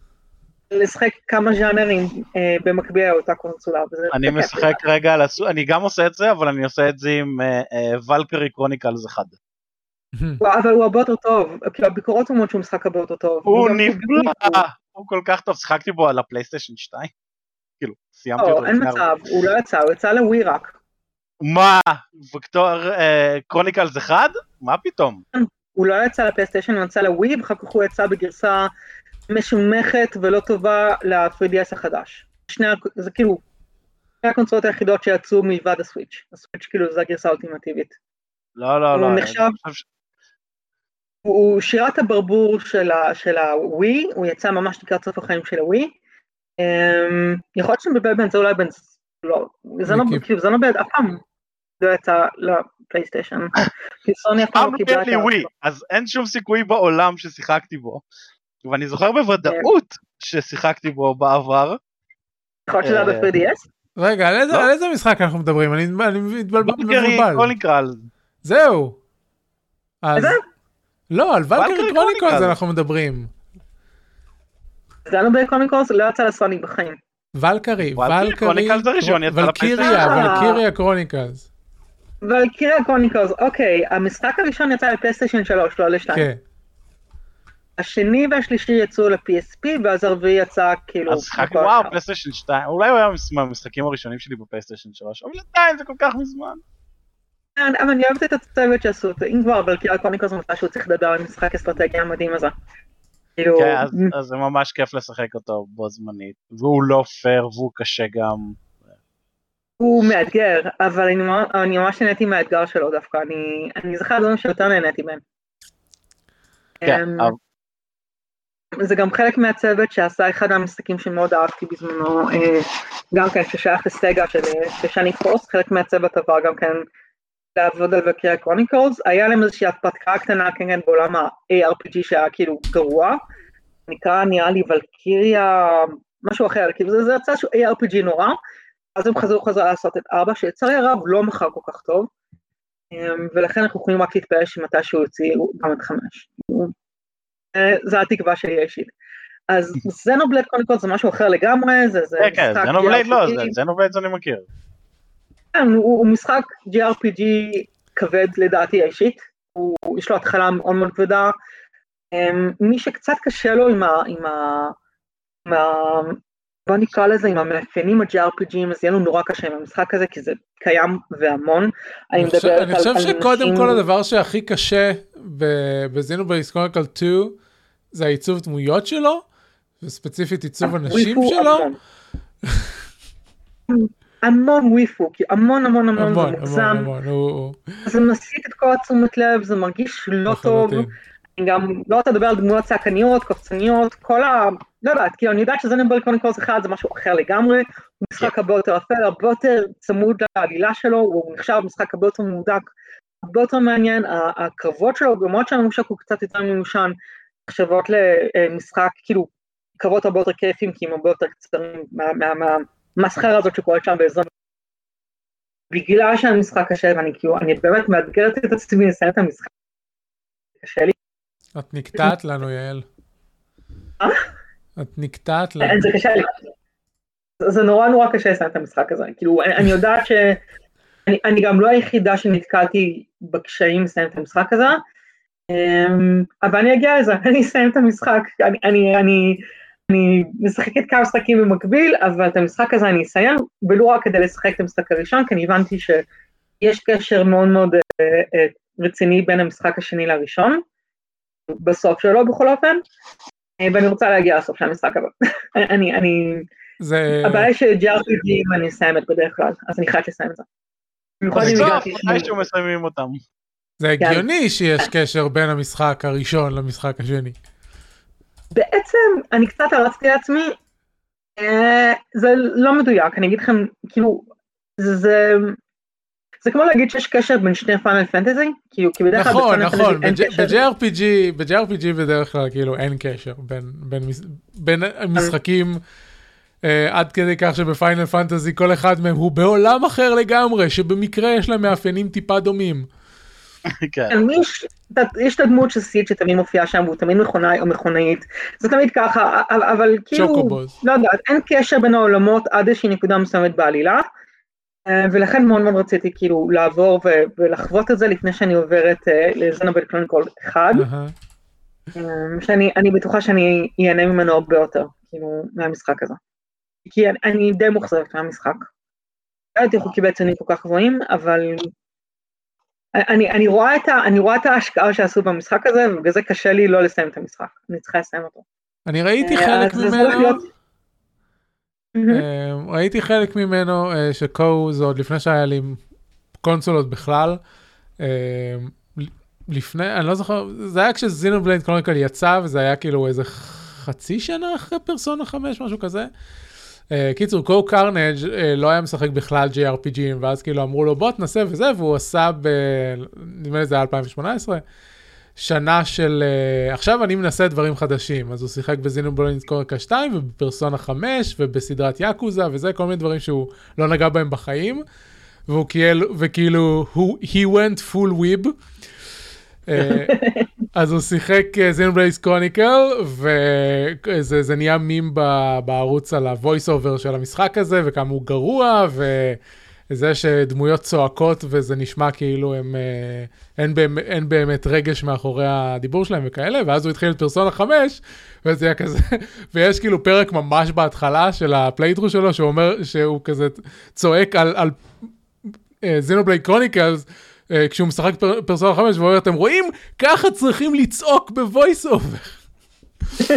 D: לשחק כמה ז'אנרים אה, במקביל לאותה קונסולה.
C: אני משחק רגע, לסו... אני גם עושה את זה, אבל אני עושה את זה עם אה, אה, ולקרי קרוניקלס אחד.
D: אבל הוא הרבה יותר טוב, כאילו הביקורות אומרות שהוא משחק הרבה יותר טוב.
C: הוא נפלא, הוא כל כך טוב, שיחקתי בו על הפלייסטיישן 2. כאילו, סיימתי אותו.
D: לא, אין
C: לפני הרבה-
D: מצב, הוא לא יצא, הוא יצא לווי רק.
C: מה? וקטור קרוניקלס אחד? מה פתאום?
D: הוא לא יצא לפלייסטיישן, הוא יצא לווי, ואחר כך הוא יצא בגרסה משומכת ולא טובה ל-3DS החדש. שני, זה כאילו, שני הקונסולות היחידות שיצאו מלבד הסוויץ'. הסוויץ' כאילו זה הגרסה האולטימטיבית.
C: לא, לא,
D: הוא
C: לא. אני
D: נחשב- הוא הוא שירת הברבור של ה- של הווי, הוא יצא ממש לקראת סוף החיים של הווי. אמ, יכול להיות שמבלבל בין זה אולי בין, לא, זה לא. כאילו זה לא בעד, אף פעם לא יצא לפלייסטיישן. כי סוני אף פעם לא קיבלה את ה...
C: אז אין שום סיכוי בעולם ששיחקתי בו. ואני זוכר בוודאות ששיחקתי בו בעבר.
D: יכול להיות שזה היה
C: אה,
D: ב-3DS?
B: רגע, על איזה-
C: לא.
B: על איזה משחק אנחנו מדברים? אני מתבלבל.
C: ולקרי
B: מבולבל.
C: קרוניקלס.
B: זהו. אז... לא, על ולקרי קרוניקלס. אנחנו מדברים.
D: לו בקומיקורס, לא יצא לסוני בחיים.
B: ולקרי,
C: ולקרי
B: ולקיריה. ולקיריה קרוניקלס.
D: ולקיריה קרוניקורס, אוקיי, המשחק הראשון יצא לפלייסטיישן 3, לא ל-2.
B: כן.
D: השני והשלישי יצאו ל-PSP, ואז הרביעי יצא כאילו...
C: אז
D: בכל
C: וואו. פלייסטיישן 2, אולי הוא היה מהמשחקים הראשונים שלי בפלייסטיישן 3, אבל עדיין זה כל כך מזמן.
D: כן, אבל אני אוהבת את הצוות שעשו אותו, אם כבר, אבל כאילו קרוניקורס מתי שהוא צריך לדבר על משחק אסטרטגיה המדהים הזה. כאילו,
C: כן, אז- זה ממש כיף לשחק אותו בו זמנית. והוא לא פייר והוא קשה גם.
D: הוא מאתגר, אבל אני ממש- נהניתי מהאתגר שלו דווקא, אני- אני זוכר דברים שיותר נהניתי מהם.
C: כן,
D: אמ, זה גם חלק מהצוות שעשה אחד מהמשחקים שמאוד אהבתי בזמנו, אה, גם כן ששייך לסגה של שני פורס, חלק מהצוות עבר גם כן לעבוד על וקריה קרוניקלס, היה להם איזושהי הרפתקה קטנה כן כן בעולם ה-ARPG שהיה כאילו גרוע, נקרא נראה לי ולקיריה, משהו אחר, כאילו זה, זה יצא שהוא ARPG נורא, אז הם חזרו חזרה לעשות את ארבע, שלצערי הרב לא מכר כל כך טוב, אמ, ולכן אנחנו יכולים רק להתפלל שמתישהו יוציאו גם את חמש. אה, זה התקווה שלי האישית. אז זנובלד קודם כל זה משהו אחר לגמרי, זה זה
C: כן, כן,
D: משחק
C: זנובלייד לא, זנובלייד זה אני מכיר.
D: כן, הוא, הוא משחק JRPG כבד לדעתי האישית, הוא, יש לו התחלה מאוד מאוד כבדה. Um, מי שקצת קשה לו עם ה... עם ה, עם ה בוא נקרא לזה עם המאפיינים ה-JRPGים, אז יהיה לו נורא קשה עם המשחק הזה, כי זה קיים והמון. אני
B: אני חושב- אני חושב
D: על
B: שקודם
D: אנשים-
B: כל הדבר שהכי קשה בזינובייס קרוניקל 2 זה העיצוב דמויות שלו, וספציפית עיצוב הנשים
D: וויפו
B: שלו.
D: המון. וויפו, כי המון המון המון זה מוגזם,
B: המון, המון, הוא- הוא-
D: זה מסיט את כל התשומת לב, זה מרגיש לא טוב. אני גם לא רוצה לדבר על דמויות צעקניות, קופצניות, כל ה... לא יודעת, כאילו אני יודעת שזה נבל קוניקורס אחד זה משהו אחר לגמרי, הוא משחק הרבה יותר אפל, הרבה יותר צמוד לעלילה שלו, הוא נחשב משחק הרבה יותר מהודק, הרבה יותר מעניין, הקרבות שלו, למרות שהממשק הוא קצת יותר מיושן, נחשבות למשחק, כאילו, קרבות הרבה יותר כיפים, כי הם הרבה יותר קצרים מה- מה- מה- מהמסחרה הזאת שקורית שם באזור. בגלל שהמשחק קשה, ואני כאילו, אני באמת מאתגרת את עצמי לסיים את המשחק. קשה לי.
B: את נקטעת לנו, יעל.
D: אה?
B: את נקטעת לנו.
D: זה קשה לי. זה נורא נורא קשה לסיים את המשחק הזה, כאילו אני, אני יודעת ש... אני, אני גם לא היחידה שנתקלתי בקשיים לסיים את המשחק הזה, אמ, אבל אני אגיע לזה, אני אסיים את המשחק, אני, אני, אני, אני משחקת כמה משחקים במקביל, אבל את המשחק הזה אני אסיים, ולא רק כדי לשחק את המשחק הראשון, כי אני הבנתי שיש קשר מאוד מאוד uh, uh, רציני בין המשחק השני לראשון, בסוף שלו בכל אופן, uh, ואני רוצה להגיע לסוף של המשחק הבא. אני, אני,
B: זה...
D: הבעיה היא ש-JRPG אני אסיים את בדרך כלל, אז אני חייבת לסיים את זה.
B: זה הגיוני שיש קשר בין המשחק הראשון למשחק השני.
D: בעצם אני קצת הרצתי לעצמי, אה, זה לא מדויק, אני אגיד לכם, כאילו, זה, זה, זה כמו להגיד שיש קשר בין שני פאנל פנטזי, כאילו, כי בדרך כלל
B: נכון, נכון. ב-JRPG, ב-JRPG בדרך כלל כאילו אין קשר בין, בין, בין משחקים אה, עד כדי כך שבפיינל פנטזי כל אחד מהם הוא בעולם אחר לגמרי, שבמקרה יש להם מאפיינים טיפה דומים.
C: כן.
D: כן, יש, יש את הדמות של סיד שתמיד מופיעה שם, והוא תמיד מכונאי או מכונאית, זה תמיד ככה, אבל, אבל כאילו,
B: צ'וקובוז.
D: לא יודעת, אין קשר בין העולמות עד איזושהי נקודה מסוימת בעלילה, אה, ולכן מאוד מאוד רציתי כאילו לעבור ו- ולחוות את זה לפני שאני עוברת לזנובל קלוניקול 1,
B: אהה.
D: אה, שאני אני בטוחה שאני אהנה ממנו הרבה יותר, כאילו, מהמשחק הזה. כי אני, אני די מאוכזבת מהמשחק. לא יודעת איך הוא קיבל ציונים כל כך גבוהים, אבל אני, אני, רואה את ה, אני רואה את ההשקעה שעשו במשחק הזה, ובגלל זה קשה לי לא לסיים את המשחק. אני צריכה לסיים אותו.
B: אני ראיתי
D: אה,
B: חלק ממנו, אה, ראיתי חלק ממנו אה, שקו זה עוד לפני שהיה לי קונסולות בכלל. לפני, אני לא זוכר, זה היה כשזינובלייד קרוניקל יצא וזה היה כאילו איזה חצי שנה אחרי פרסונה 5, משהו כזה. אה, קיצור, CohhCarnage אה, לא היה משחק בכלל JRPG ים, ואז כאילו אמרו לו בוא תנסה וזה, והוא עשה ב... נדמה לי זה היה 2018. שנה של uh, עכשיו אני מנסה דברים חדשים אז הוא שיחק ב Xenoblade Chronicles 2 ובפרסונה 5 ובסדרת Yakuza וזה כל מיני דברים שהוא לא נגע בהם בחיים והוא כאילו וכאילו he went full weeb. אה, אז הוא שיחק Xenoblade Chronicles וזה זה נהיה מים בערוץ על ה-voice over של המשחק הזה וכמה הוא גרוע וזה שדמויות צועקות וזה נשמע כאילו הם אה, אין, באמת, אין באמת רגש מאחורי הדיבור שלהם וכאלה, ואז הוא התחיל את פרסונה 5, וזה היה כזה, ויש כאילו פרק ממש בהתחלה של ה playthrough שלו, שהוא אומר, שהוא כזה צועק על, על Xenoblade Chronicles, כשהוא משחק פר, פרסונה 5, והוא אומר, אתם רואים? ככה צריכים לצעוק ב voice over.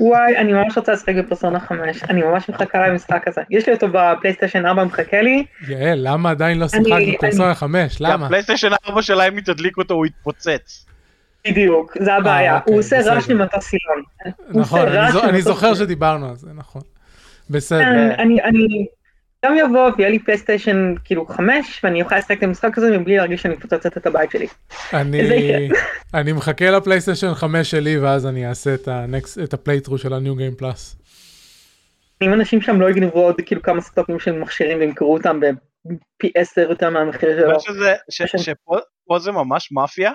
D: וואי, אני ממש רוצה לשחק בפרסונה 5, אני ממש מחכה למשחק הזה. יש לי אותו בפלייסטיישן 4, מחכה לי.
B: יעל, למה עדיין לא שיחקת
D: אני-
B: בפרסונה 5? למה?
C: הפלייסטיישן 4 שלה אם היא תדליק אותו הוא יתפוצץ.
D: בדיוק, זה הבעיה.
B: אה, אוקיי,
D: הוא עושה רעש. ממטוס סילון.
B: נכון, אני, זוכר. שדיברנו על זה, נכון. בסדר.
D: כן, אני, גם יבוא ויהיה לי פלייסטיישן כאילו 5, ואני אוכל לשחק את המשחק הזה מבלי להרגיש שאני מפוצצת את הבית שלי.
B: אני. אני מחכה לפלייסטיישן 5 שלי ואז אני אעשה את, ה next, את ה playthrough של ה new game plus.
D: אם אנשים שם לא יגנבו עוד כאילו כמה סטוקים של מכשירים וימכרו אותם בפי 10 יותר מהמחיר שלו.
C: שזה- ש- שפה פה זה ממש מאפיה.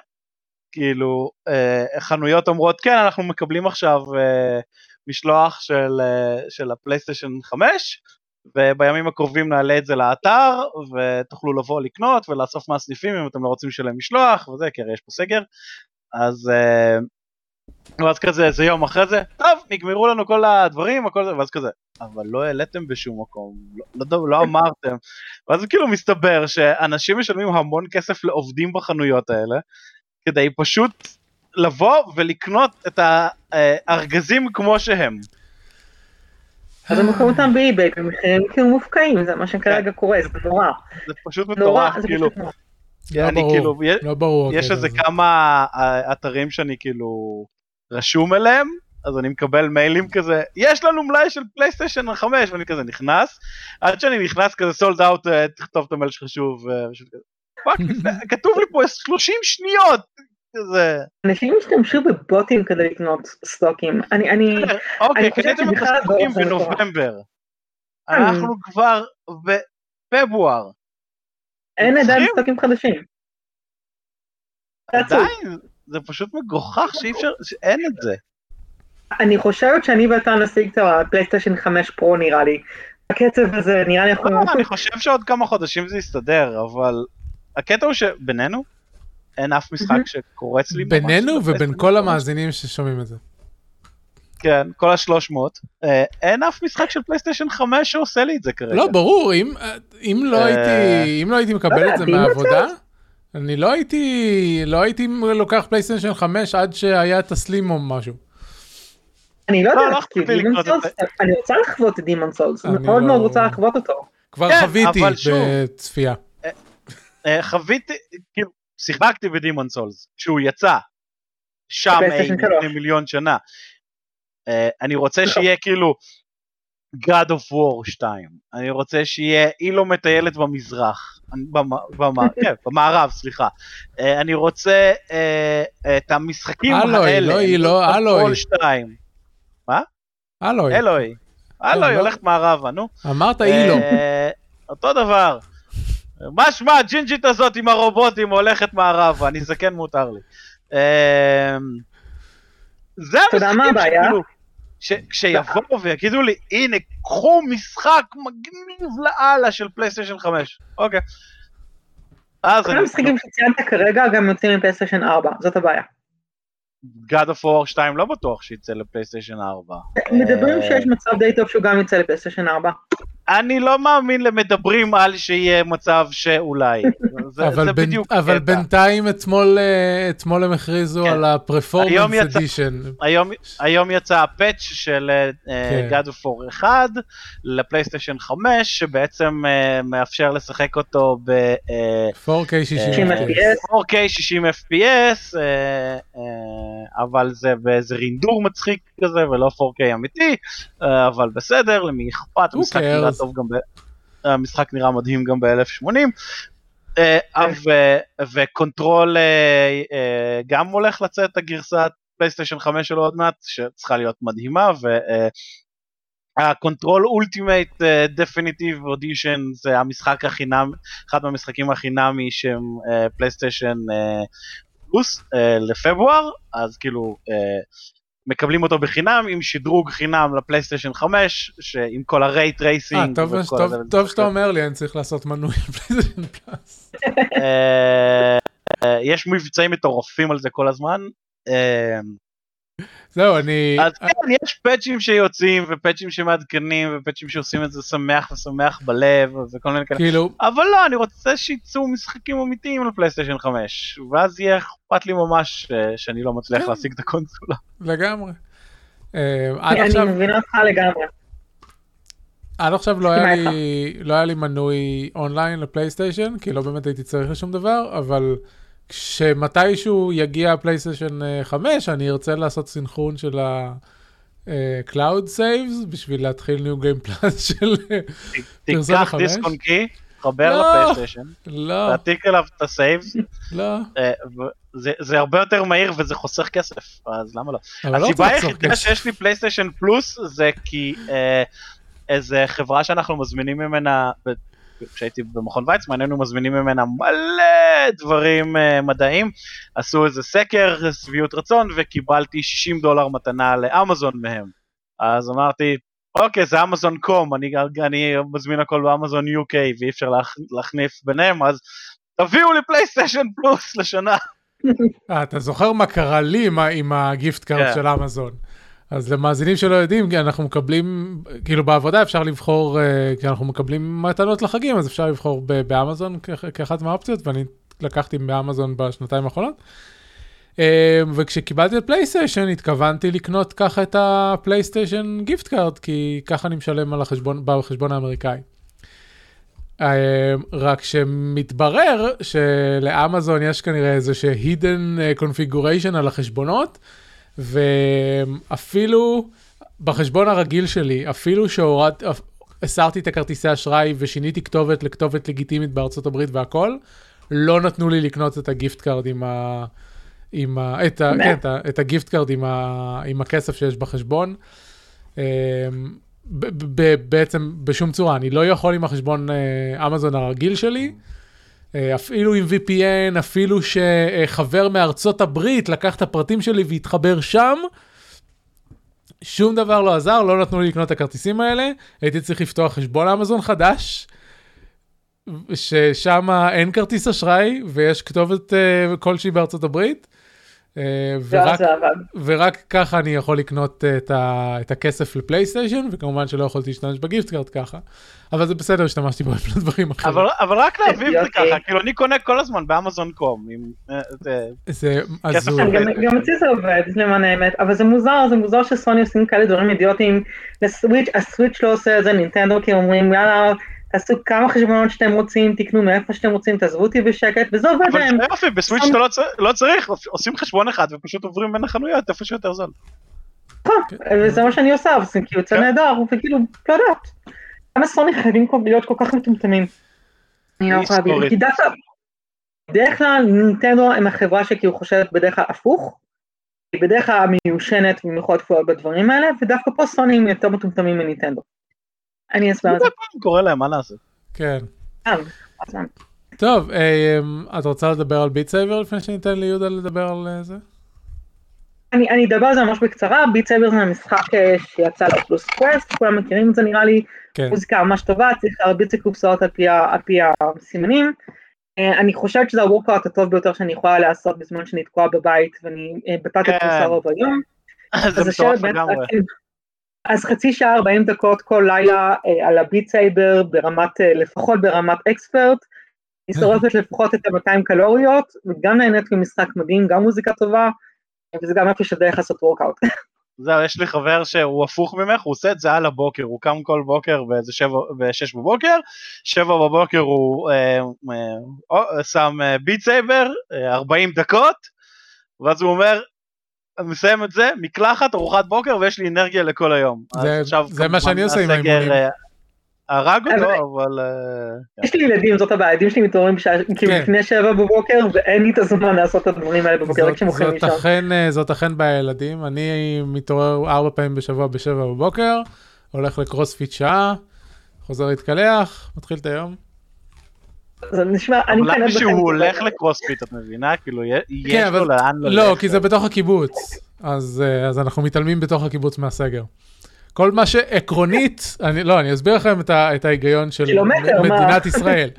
C: כאילו אה, חנויות אומרות כן אנחנו מקבלים עכשיו אה, משלוח של, אה, של הפלייסטיישן 5 ובימים הקרובים נעלה את זה לאתר ותוכלו לבוא לקנות ולאסוף מהסניפים אם אתם לא רוצים לשלם משלוח וזה כי הרי יש פה סגר אז אה, ואז כזה איזה יום אחרי זה טוב נגמרו לנו כל הדברים הכל זה ואז כזה אבל לא העליתם בשום מקום לא, לא, לא אמרתם ואז כאילו מסתבר שאנשים משלמים המון כסף לעובדים בחנויות האלה כדי פשוט לבוא ולקנות את הארגזים כמו שהם.
D: אז הם מוכרים אותם באי-ביי במחירים כאילו מופקעים, זה מה שכרגע קורה, זה נורא.
C: זה פשוט מטורף
D: זה
C: כאילו.
B: לא
C: אני
B: ברור,
C: כאילו, יש-
B: לא.
C: יש איזה. כמה אה, אתרים שאני כאילו רשום אליהם, אז אני מקבל מיילים כזה, יש לנו מלאי של פלייסטיישן 5, ואני כזה נכנס, עד שאני נכנס כזה sold out, תכתוב את המייל שלך שוב, אה, fuck, כתוב לי פה 30 שניות, כזה,
D: אנשים השתמשו בבוטים כדי לקנות סטוקים. אני, אני,
C: אוקיי, קניתם את הסטוקים. בנובמבר. אנחנו כבר בפברואר,
D: אין עדיין? סטוקים חדשים.
C: עדיין, זה פשוט מגוחך שאי אפשר, שאין את זה.
D: אני חושבת שאני ואתה נשיג את הפלייסטיישן 5 פרו נראה לי. הקצב הזה נראה לי.
C: לא, אני חושב שעוד כמה חודשים זה יסתדר, אבל הקטע הוא שבינינו, אין אף משחק שקורץ לי.
B: בינינו ובין כל
C: 5.
B: המאזינים ששומעים את זה.
C: כן, כל השלוש מאות. אין אף משחק של פלייסטיישן 5 שעושה לי את זה כרגע.
B: לא, ברור, אם, אם, לא
C: אה,
B: הייתי, אם לא הייתי מקבל את זה
D: Demon's
B: מהעבודה, אני לא הייתי, לא הייתי לוקח פלייסטיישן 5 עד שהיה את הסלים או משהו.
D: אני לא
C: לא, לא
D: יודעת, אני רוצה לחוות את דימון סולס,
B: אני
D: מאוד
B: לא-
D: מאוד רוצה לחוות אותו.
B: כבר
C: כן,
B: חוויתי בצפייה.
C: אה, חוויתי, כאילו, שיחקתי בדימון סולס, כשהוא יצא, שם אי
D: בפלייסטיישן
C: לפני. מיליון שנה. אה, אני רוצה שיהיה כאילו God of War 2, אני רוצה שיהיה אילו מטיילת במזרח, במ- במ- כן, במערב, סליחה. אה, אני רוצה אה, את המשחקים
B: אלוי,
C: האלה,
B: לא היא, לא אלוי.
C: כל 2.
B: אלוי,
C: אלוהי. אלוהי
B: לא.
C: הולכת מערבה, נו.
B: אמרת אילו.
C: אה, אותו דבר. מה שמע הג'ינג'ית הזאת עם הרובוטים הולכת מערבה, אני זקן מותר לי. אה, זה המשחקים? שכאילו, כשיבואו ויגידו לי, הנה, קחו משחק מגניב לאללה של פלייסטיישן 5. אוקיי. אז
D: כל. המשחקים שציינת כרגע גם יוצאים מפלייסטיישן 4, זאת הבעיה.
C: God of War 2 לא בטוח שיצא לפלייסטיישן 4.
D: מדברים
C: אה,
D: שיש מצב די טוב שהוא גם יוצא לפלייסטיישן 4.
C: אני לא מאמין למדברים על שיהיה מצב שאולי. זה,
B: אבל,
C: זה
B: בין,
C: בדיוק
B: אבל. בינתיים אתמול, אה, אתמול הם הכריזו
C: כן.
B: על
C: יצא-
B: אדישן.
C: היום, היום יצא הפאץ' של
B: כן.
C: uh, God of War 1 לפלייסטיישן 5 שבעצם uh, מאפשר לשחק אותו ב... Uh,
B: 4K 60
D: 60
C: אה,
D: FPS.
C: 4K 60 FPS, אה, אה, אבל זה באיזה רינדור מצחיק כזה ולא 4K אמיתי, אה, אבל בסדר, למי אכפת, המשחק נראה? טוב גם ב... המשחק נראה מדהים גם ב-1080.
D: כן.
C: וקונטרול אה, אה, גם הולך לצאת הגרסת פלייסטיישן 5 שלו עוד מעט, שצריכה להיות מדהימה, ו... אה, הקונטרול ultimate definitive edition זה המשחק החינם, אחד מהמשחקים החינמי שהם פלייסטיישן פלוס אה, לפברואר, אז כאילו אה, מקבלים אותו בחינם עם שדרוג חינם לפלייסטיישן 5, שעם כל ה ray
B: אה,
C: tracing.
B: טוב,
C: וכל
B: טוב,
C: הזה,
B: טוב שאתה אומר לי, אני צריך לעשות מנוי לפלייסטיישן פלאס.
C: אה, אה, יש מבצעים מטורפים על זה כל הזמן.
B: זהו, אני...
C: אז כן, יש פאצ'ים שיוצאים ופאצ'ים שמעדכנים ופאצ'ים שעושים את זה שמח ושמח בלב וכל מיני כאלה.
B: כאילו,
C: אבל לא, אני רוצה שיצאו משחקים אמיתיים לפלייסטיישן 5, ואז יהיה אכפת לי ממש אה, שאני לא מצליח
B: כן.
C: להשיג את הקונסולה.
B: לגמרי. אה,
D: אני מבינה אותך לגמרי.
B: עד עכשיו לא היה לי, לא היה לי מנוי אונליין לפלייסטיישן, כי לא באמת הייתי צריך לשום דבר, אבל כשמתישהו יגיע הפלייסטיישן אה, 5, אני ארצה לעשות סינכרון של ה-Cloud Saves, בשביל להתחיל new game plus של... פרסונה
C: תיקח
B: חמש?
C: דיסק און קי, חבר
B: לא.
C: לפלייסטיישן,
B: לא,
C: תעתיק אליו את ה saves,
B: לא,
C: אה, זה- הרבה יותר מהיר וזה חוסך כסף, אז למה לא?
B: לא
C: הסיבה היחידה. שיש לי פלייסטיישן פלוס זה כי אה, איזה חברה שאנחנו מזמינים ממנה, כשהייתי במכון ויצמן היינו מזמינים ממנה מלא דברים אה, מדעיים, עשו איזה סקר שביעות רצון וקיבלתי 60 דולר מתנה לאמזון מהם. אז אמרתי, אוקיי זה אמזון קום, אני, אני מזמין הכל באמזון UK ואי אפשר להכ, להחניף ביניהם, אז תביאו לי פלייסטיישן פלוס לשנה.
B: אה, אתה זוכר מה קרה לי עם ה gift card
C: כן.
B: של אמזון. אז למאזינים שלא יודעים, אנחנו מקבלים, כאילו בעבודה אפשר לבחור, אה, כי אנחנו מקבלים מתנות לחגים, אז אפשר לבחור באמזון כאח- כאחת מהאופציות, ואני לקחתי באמזון בשנתיים האחרונות. אה, וכשקיבלתי את פלייסטיישן, התכוונתי לקנות ככה את הפלייסטיישן gift card, כי ככה אני משלם על החשבון, בחשבון האמריקאי. אה, רק שמתברר שלאמזון יש כנראה איזה אה, configuration על החשבונות, ואפילו בחשבון הרגיל שלי, אפילו הסרתי את הכרטיסי אשראי ושיניתי כתובת לכתובת לגיטימית בארצות הברית והכל, לא נתנו לי לקנות את ה gift card עם ה... עם ה... את, ה... כן, את, ה... את ה gift card עם, ה... עם הכסף שיש בחשבון. אמ, ב- ב- בעצם בשום צורה, אני לא יכול עם החשבון אה, אמזון הרגיל שלי, אפילו עם VPN, אפילו שחבר מארצות הברית לקח את הפרטים שלי והתחבר שם, שום דבר לא עזר, לא נתנו לי לקנות את הכרטיסים האלה, הייתי צריך לפתוח חשבון אמזון חדש, ששם אין כרטיס אשראי ויש כתובת uh, כלשהי בארצות הברית. Uh, ורק. ורק ככה אני יכול לקנות uh, את, ה, את הכסף לפלייסטיישן, וכמובן שלא יכולתי להשתמש בגיפט קארט ככה. אבל זה בסדר, השתמשתי בו לדברים אחרים.
C: אבל, אבל רק את זה. ככה, כאילו אני קונה כל הזמן באמזון קום, עם, אה, זה-
B: הזוי.
D: גם אצלי זה עובד, למען האמת, אבל זה מוזר, זה מוזר שסוני עושים כאלה דברים אידיוטיים. לסוויץ', הסוויץ' לא עושה את זה, נינטנדו כי אומרים יאללה, תעשו כמה חשבונות שאתם רוצים, תקנו מאיפה שאתם רוצים, תעזבו אותי בשקט, וזה עובד
C: אבל
D: להם.
C: זה יופי, בסוויץ' אתה לא לא צריך, עושים חשבון אחד ופשוט עוברים בין החנויות איפה שיותר זול.
D: וזה מה שאני עושה, וזה כאילו יוצא
C: כן.
D: נהדר, וכאילו, לא יודעת. למה סוני חייבים כל- להיות כל כך מטומטמים? אני לא יכולה להבין,
C: היסטורית.
D: כי דווקא, בדרך כלל נינטנדו הם החברה שכאילו חושבת בדרך כלל הפוך, היא בדרך כלל מיושנת במיוחד כפולות בדברים האלה, ודווקא פה סוני הם יותר מטומטמים מנינטנדו. אני אסביר את זה
C: קורה להם, מה לעשות?
B: כן.
D: פעם.
B: טוב, אה, את רוצה לדבר על ביט סייבר לפני שניתן ליהודה לדבר על אה, זה?
D: אני, אני אדבר על זה ממש בקצרה, ביט סייבר זה המשחק אה, שיצא לאוקולוס קווסט, כולם מכירים את זה נראה לי,
B: כן.
D: מוזיקה ממש טובה, צריך להרביץ לקופסאות על פי, על פי הסימנים. אה, אני חושבת שזה ה workout הטוב ביותר שאני יכולה לעשות בזמן שאני תקועה בבית ואני אה, בתת
C: כן.
D: התפוסה רוב היום.
C: זה מטורף לגמרי.
D: אז חצי שעה 40 דקות כל לילה אה, על הביט סייבר ברמת, אה, לפחות ברמת expert. היא שורפת לפחות את ה-200 קלוריות, וגם נהנית ממשחק מדהים, גם מוזיקה טובה, וזה גם איזושהי דרך לעשות workout.
C: זהו, יש לי חבר שהוא הפוך ממך, הוא עושה את זה על הבוקר, הוא קם כל בוקר באיזה שבע, בשש בבוקר, שבע בבוקר הוא אה, אה, שם ביט סייבר, אה, 40 דקות, ואז הוא אומר, מסיים את זה, מקלחת, ארוחת בוקר, ויש לי אנרגיה לכל היום.
B: זה- זה מה שאני עושה עם האימונים.
C: אה, הרג אותו,
D: אבל-.
C: אה,
D: יש לי ילדים, זאת הבעיה, הילדים שלי מתעוררים בשעה, כאילו
B: כן.
D: לפני שבע בבוקר, ואין לי את הזמן לעשות את הדברים האלה בבוקר, רק כשהם הולכים לישון.
B: אה, זאת אכן בעיה ילדים, אני מתעורר ארבע פעמים בשבוע בשבע בבוקר, הולך לקרוספיט שעה, חוזר להתקלח, מתחיל את היום.
D: זה נשמע, אני
C: אבל למה
D: מקנאת
C: שהוא
D: בכם.
C: הולך לקרוספיט, את מבינה? כאילו, יש
B: כן,
C: לו
B: אבל-
C: לאן ללכת.
B: לא, כי זה בתוך הקיבוץ, אז אה, אז אנחנו מתעלמים בתוך הקיבוץ מהסגר. כל מה שעקרונית, אני, לא, אני אסביר לכם את, ה, את ההיגיון של? מדינת ישראל.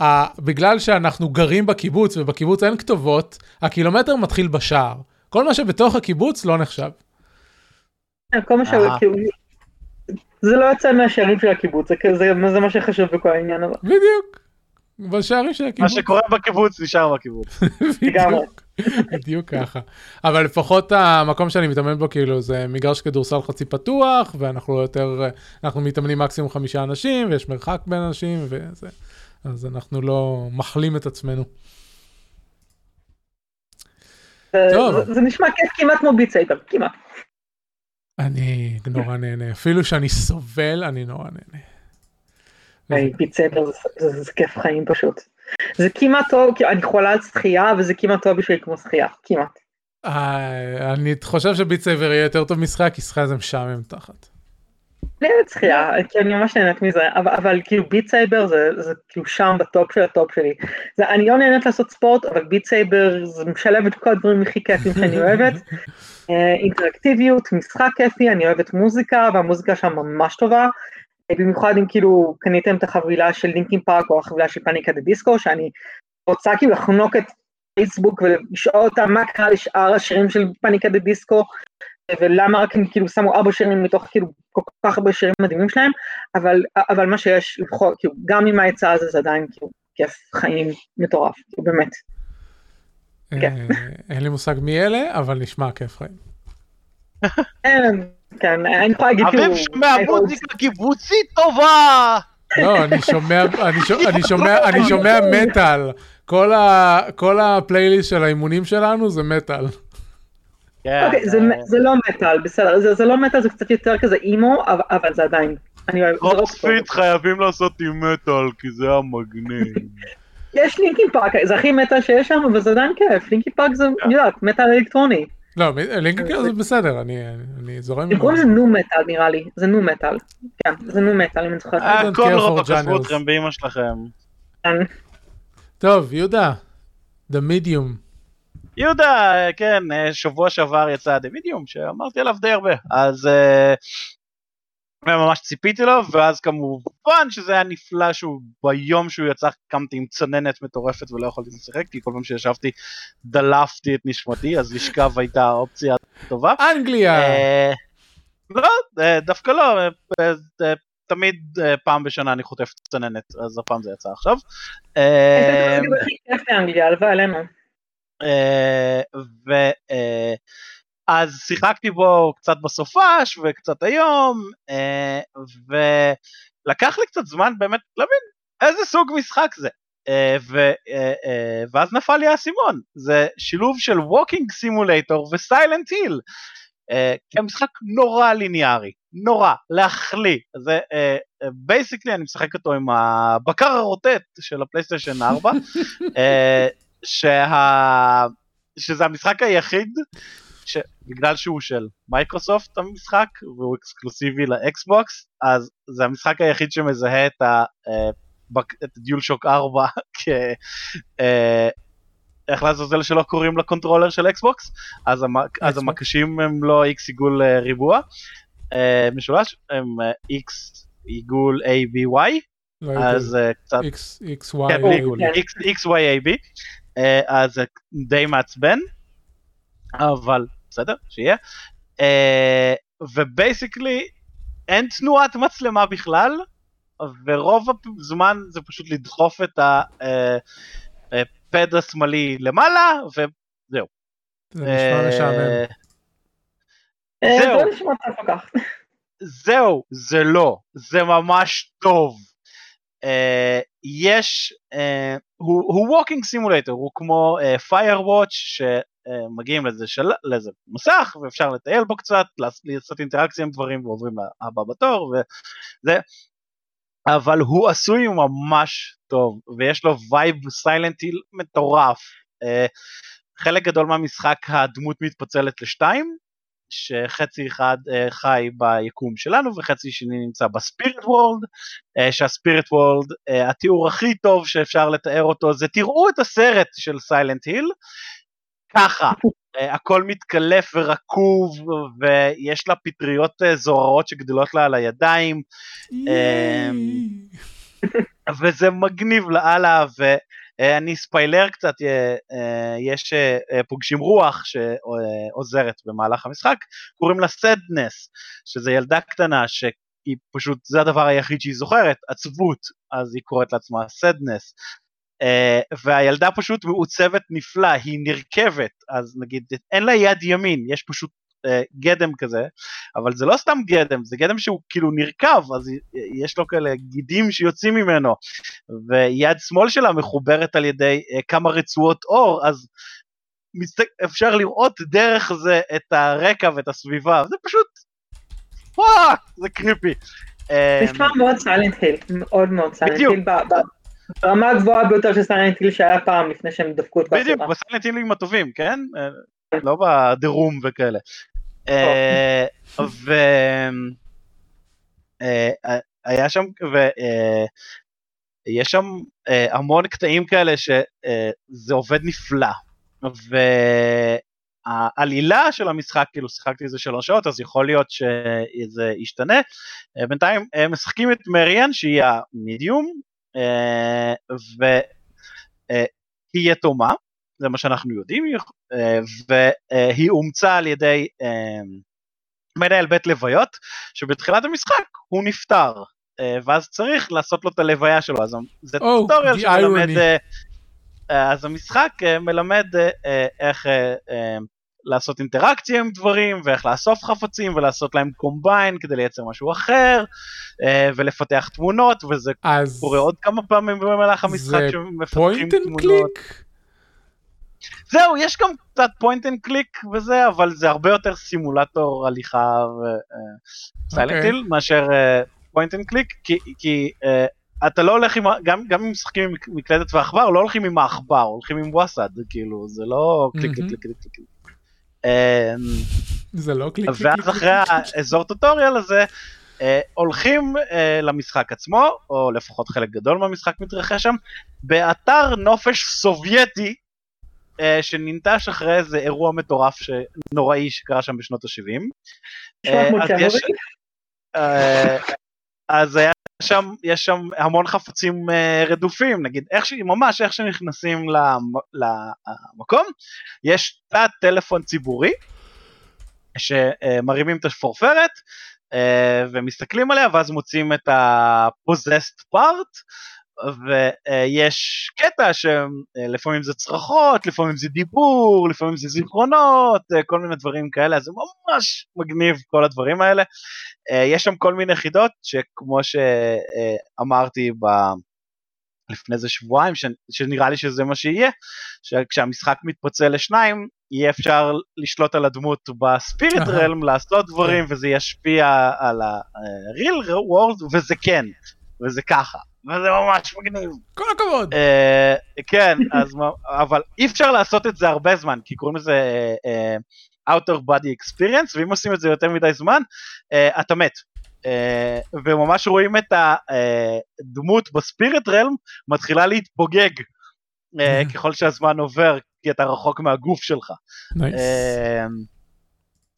B: ה, בגלל שאנחנו גרים בקיבוץ ובקיבוץ אין כתובות, הקילומטר מתחיל בשער. כל מה שבתוך הקיבוץ לא נחשב.
D: כל מה ש...
C: אה.
D: זה לא יוצא מהשערים של הקיבוץ, זה כזה- זה מה שחשוב בכל העניין הזה.
B: בדיוק. בשערים של
C: מה
B: הקיבוץ.
C: שקורה בקיבוץ נשאר בקיבוץ.
B: בדיוק, בדיוק ככה. אבל לפחות המקום שאני מתאמן בו כאילו זה מגרש כדורסל חצי פתוח ואנחנו יותר, אנחנו מתאמנים מקסימום חמישה אנשים ויש מרחק בין אנשים וזה. אז אנחנו לא מחלים את עצמנו. טוב.
D: זה- זה נשמע כיף כמעט כמו ביט סייבר, כמעט.
B: אני נורא נהנה, אפילו שאני סובל, אני נורא נהנה.
D: סייבר זה- זה זה כיף חיים פשוט. זה כמעט טוב, כי אני חולה על שחייה וזה כמעט טוב בשביל כמו שחייה, כמעט.
B: אה, אני חושב שביט סייבר יהיה יותר טוב משחק, כי שחייה זה משעמם תחת.
D: אני אוהבת שחייה, כי אני ממש נהנית מזה, אבל, אבל כאילו ביט סייבר זה, זה כאילו שם ב top של ה top שלי. זה, אני לא נהנית לעשות ספורט, אבל ביט סייבר זה משלב את כל הדברים הכי כיפים שאני אוהבת. אה, אינטראקטיביות, משחק כיפי, אני אוהבת מוזיקה, והמוזיקה שם ממש טובה. במיוחד אם כאילו קניתם את החבילה של לינקין פארק או החבילה של פאניקה דה דיסקו, שאני רוצה כאילו לחנוק את פייסבוק ולשאול אותם מה קרה לשאר השירים של פאניקה דה דיסקו, ולמה רק הם כאילו שמו ארבע שירים מתוך כאילו כל כך הרבה שירים מדהימים שלהם, אבל, אבל מה שיש לפחות, כאילו, גם עם העצה הזה זה עדיין כאילו כיף חיים מטורף, כאילו באמת. כן.
B: אה, אין לי מושג מי אלה, אבל נשמע כיף חיים.
D: כן, כן, אני יכולה להגיד כאילו...
C: אביב שומע מוזיקה קיבוצית טובה!
B: לא, אני שומע, אני שומע, אני שומע, אני שומע מטאל. כל ה- כל הפלייליסט של האימונים שלנו זה מטאל.
C: כן,
D: אוקיי, זה,
C: אה,
D: זה לא מטאל, בסדר, זה, זה לא מטאל, זה קצת יותר כזה אימו, אבל, אבל זה עדיין. אני
C: קרוספיט חייבים לעשות עם מטאל, כי זה המגניב.
D: יש לינקין פארק, זה הכי מטאל שיש שם, אבל זה עדיין כיף, לינקין פארק זה, אני יודעת, מטאל אלקטרוני.
B: לא, לינקין זה בסדר, אני אני זורם.
D: קוראים
B: זה.
D: לזה nu metal נראה לי, זה nu metal. כן, זה nu metal, אם אני זוכרת.
C: הכל רוק עזבו
B: genres.
C: אתכם באמא שלכם.
D: כן.
B: טוב, יהודה, The Medium.
C: יהודה, כן, אה, שבוע שעבר יצא The Medium, שאמרתי עליו די הרבה, אז אה, ממש ציפיתי לו, ואז כמובן שזה היה נפלא שהוא ביום שהוא יצא קמתי עם צננת מטורפת ולא יכולתי לשחק, כי כל פעם שישבתי דלפתי את נשמתי, אז לשכב הייתה אופציה טובה.
B: אנגליה!
C: אה, לא, אה, דווקא לא, אה, תמיד פעם בשנה אני חוטף צננת, אז הפעם זה יצא עכשיו. אה,
D: זה הכי כיף באנגליה, הלוואי עלינו.
C: אה. אה, אז שיחקתי בו קצת בסופש וקצת היום, אה, ולקח לי קצת זמן באמת להבין איזה סוג משחק זה. אה, ו, אה, אה, ואז נפל לי האסימון, זה שילוב של walking simulator ו Silent Hill. כי המשחק נורא ליניארי, נורא, להחליא. זה basically uh, אני משחק אותו עם הבקר הרוטט של הפלייסטיישן 4, uh, שה... שזה המשחק היחיד שבגלל שהוא של מייקרוסופט המשחק והוא אקסקלוסיבי לאקסבוקס אז זה המשחק היחיד שמזהה את, ה, uh, את DualShock 4 כ... uh, איך לעזאזל שלא קוראים לקונטרולר של אקסבוקס אז, המ... אז המקשים הם לא איקס עיגול uh, ריבוע. משולש הם איקס עיגול A B Y
B: לא
C: אז קצת
B: X, X, Y,
C: כן. X, Y, A, B, אה, אז די מעצבן, אבל בסדר, שיהיה. אה, ובייסיקלי אין תנועת מצלמה בכלל, ורוב הזמן זה פשוט לדחוף את הפד השמאלי למעלה, וזהו.
B: זה נשמע משעמם.
D: אה,
C: זהו.
D: זה לא נשמע טוב כל כך.
C: זהו, זה לא, זה ממש טוב. Uh, יש, uh, הוא, הוא walking simulator, הוא כמו uh, Firewatch שמגיעים לאיזה, של, לאיזה מסך ואפשר לטייל בו קצת, לעשות אינטראקציה עם דברים ועוברים לבא בתור וזה, אבל הוא עשוי ממש טוב ויש לו vibe Silent Hill מטורף. Uh, חלק גדול מהמשחק הדמות מתפצלת לשתיים, שחצי אחד uh, חי ביקום שלנו וחצי שני נמצא ב spirit world, uh, שה spirit world, התיאור הכי טוב שאפשר לתאר אותו זה תראו את הסרט של Silent Hill, ככה, uh, הכל מתקלף ורקוב ויש לה פטריות uh, זוהרות שגדלות לה על הידיים, אמ, וזה מגניב לאללה ו... אה, אני ספיילר קצת, אה, אה, יש פוגשים רוח שעוזרת במהלך המשחק, קוראים לה סדנס, שזה ילדה קטנה שהיא פשוט, זה הדבר היחיד שהיא זוכרת, עצבות, אז היא קוראת לעצמה סדנס. והילדה פשוט מעוצבת נפלא, היא נרכבת, אז נגיד אין לה יד ימין, יש פשוט גדם כזה, אבל זה לא סתם גדם, זה גדם שהוא כאילו נרקב, אז יש לו כאלה גידים שיוצאים ממנו, ויד שמאל שלה מחוברת על ידי uh, כמה רצועות אור, אז מסת... אפשר לראות דרך זה את הרקע ואת הסביבה, זה פשוט, וואק, זה קריפי.
D: זה נשמע מאוד סיילנט היל, מאוד מאוד סיילנט. היל, ברמה הגבוהה ביותר של סיילנט היל שהיה פעם לפני שהם דפקו את כל
C: בדיוק,
D: הסדרה.
C: בסלנטילים הטובים, כן? אה, לא בדרום וכאלה. אה, ו... אה, היה שם, ויש שם המון קטעים כאלה שזה עובד נפלא. והעלילה של המשחק, כאילו שיחקתי איזה שלוש שעות, אז יכול להיות שזה ישתנה. בינתיים משחקים את מריאן, שהיא המדיום, והיא יתומה, זה מה שאנחנו יודעים, אה, והיא אומצה על ידי אה, מנהל בית לוויות, שבתחילת המשחק הוא נפטר, אה, ואז צריך לעשות לו את הלוויה שלו, אז זה
B: Oh,
C: טוטוריאל שמלמד. אה, אה, אז המשחק אה, מלמד אה, אה, איך אה, אה, לעשות אינטראקציה עם דברים, ואיך לאסוף חפצים ולעשות להם קומביין כדי לייצר משהו אחר, אה, ולפתח תמונות, וזה
B: אז
C: קורה עוד כמה פעמים במהלך המשחק שמפתחים תמונות.
B: קליק?
C: זהו, יש גם קצת point and click וזה, אבל זה הרבה יותר סימולטור הליכה ו Silent Hill
B: אוקיי.
C: מאשר point and click, כי, uh, אתה לא הולך עם, גם, גם אם משחקים עם מקלדת ועכבר, לא הולכים עם העכבר, הולכים עם WASD, כאילו, זה לא קליק קליק. קליק קליק קליק.
B: זה לא קליק קליק
C: ואז. אחרי האזור tutorial הזה, אה, הולכים אה, למשחק עצמו, או לפחות חלק גדול מהמשחק מתרחש שם, באתר נופש סובייטי אה, שננטש אחרי איזה אירוע מטורף נוראי שקרה שם בשנות ה-70.
D: אה, אז יש...
C: אה, אז היה שם, יש שם המון חפצים uh, רדופים, נגיד, איך ש... ממש איך שנכנסים למ... למקום, יש תא טלפון ציבורי, שמרימים את השפורפרת, uh, ומסתכלים עליה, ואז מוצאים את ה-possessed part, ויש קטע שלפעמים זה צרחות, לפעמים זה דיבור, לפעמים זה זיכרונות, כל מיני דברים כאלה, אז זה ממש מגניב כל הדברים האלה. יש שם כל מיני חידות שכמו שאמרתי ב... לפני איזה שבועיים, ש... שנראה לי שזה מה שיהיה, שכשהמשחק מתפוצל לשניים, יהיה אפשר לשלוט על הדמות בספיריט רלם, לעשות דברים, וזה ישפיע על ה-real world, וזה כן, וזה ככה. וזה ממש מגניב.
B: כל הכבוד.
C: Uh, כן, אז, אבל אי אפשר לעשות את זה הרבה זמן, כי קוראים לזה uh, out of body experience, ואם עושים את זה יותר מדי זמן, אתה מת. Uh, וממש רואים את הדמות בספיריט רלם מתחילה להתפוגג uh, ככל שהזמן עובר, כי אתה רחוק מהגוף שלך.
B: Nice. Uh,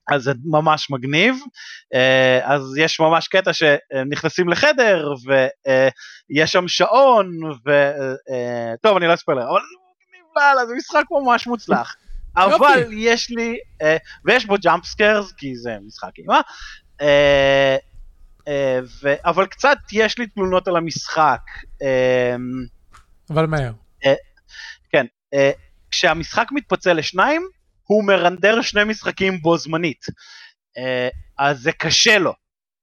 C: אז זה ממש מגניב, אה, אז יש ממש קטע שנכנסים לחדר ויש שם שעון, וטוב אה, אני לא אספר אבל זה משחק ממש מוצלח, אבל יש לי, אה, ויש בו jump scares כי זה משחק אימה, אבל קצת יש לי תלונות על המשחק.
B: אבל מהר.
C: כן, כשהמשחק מתפצל לשניים, הוא מרנדר שני משחקים בו זמנית. אה, אז זה קשה לו.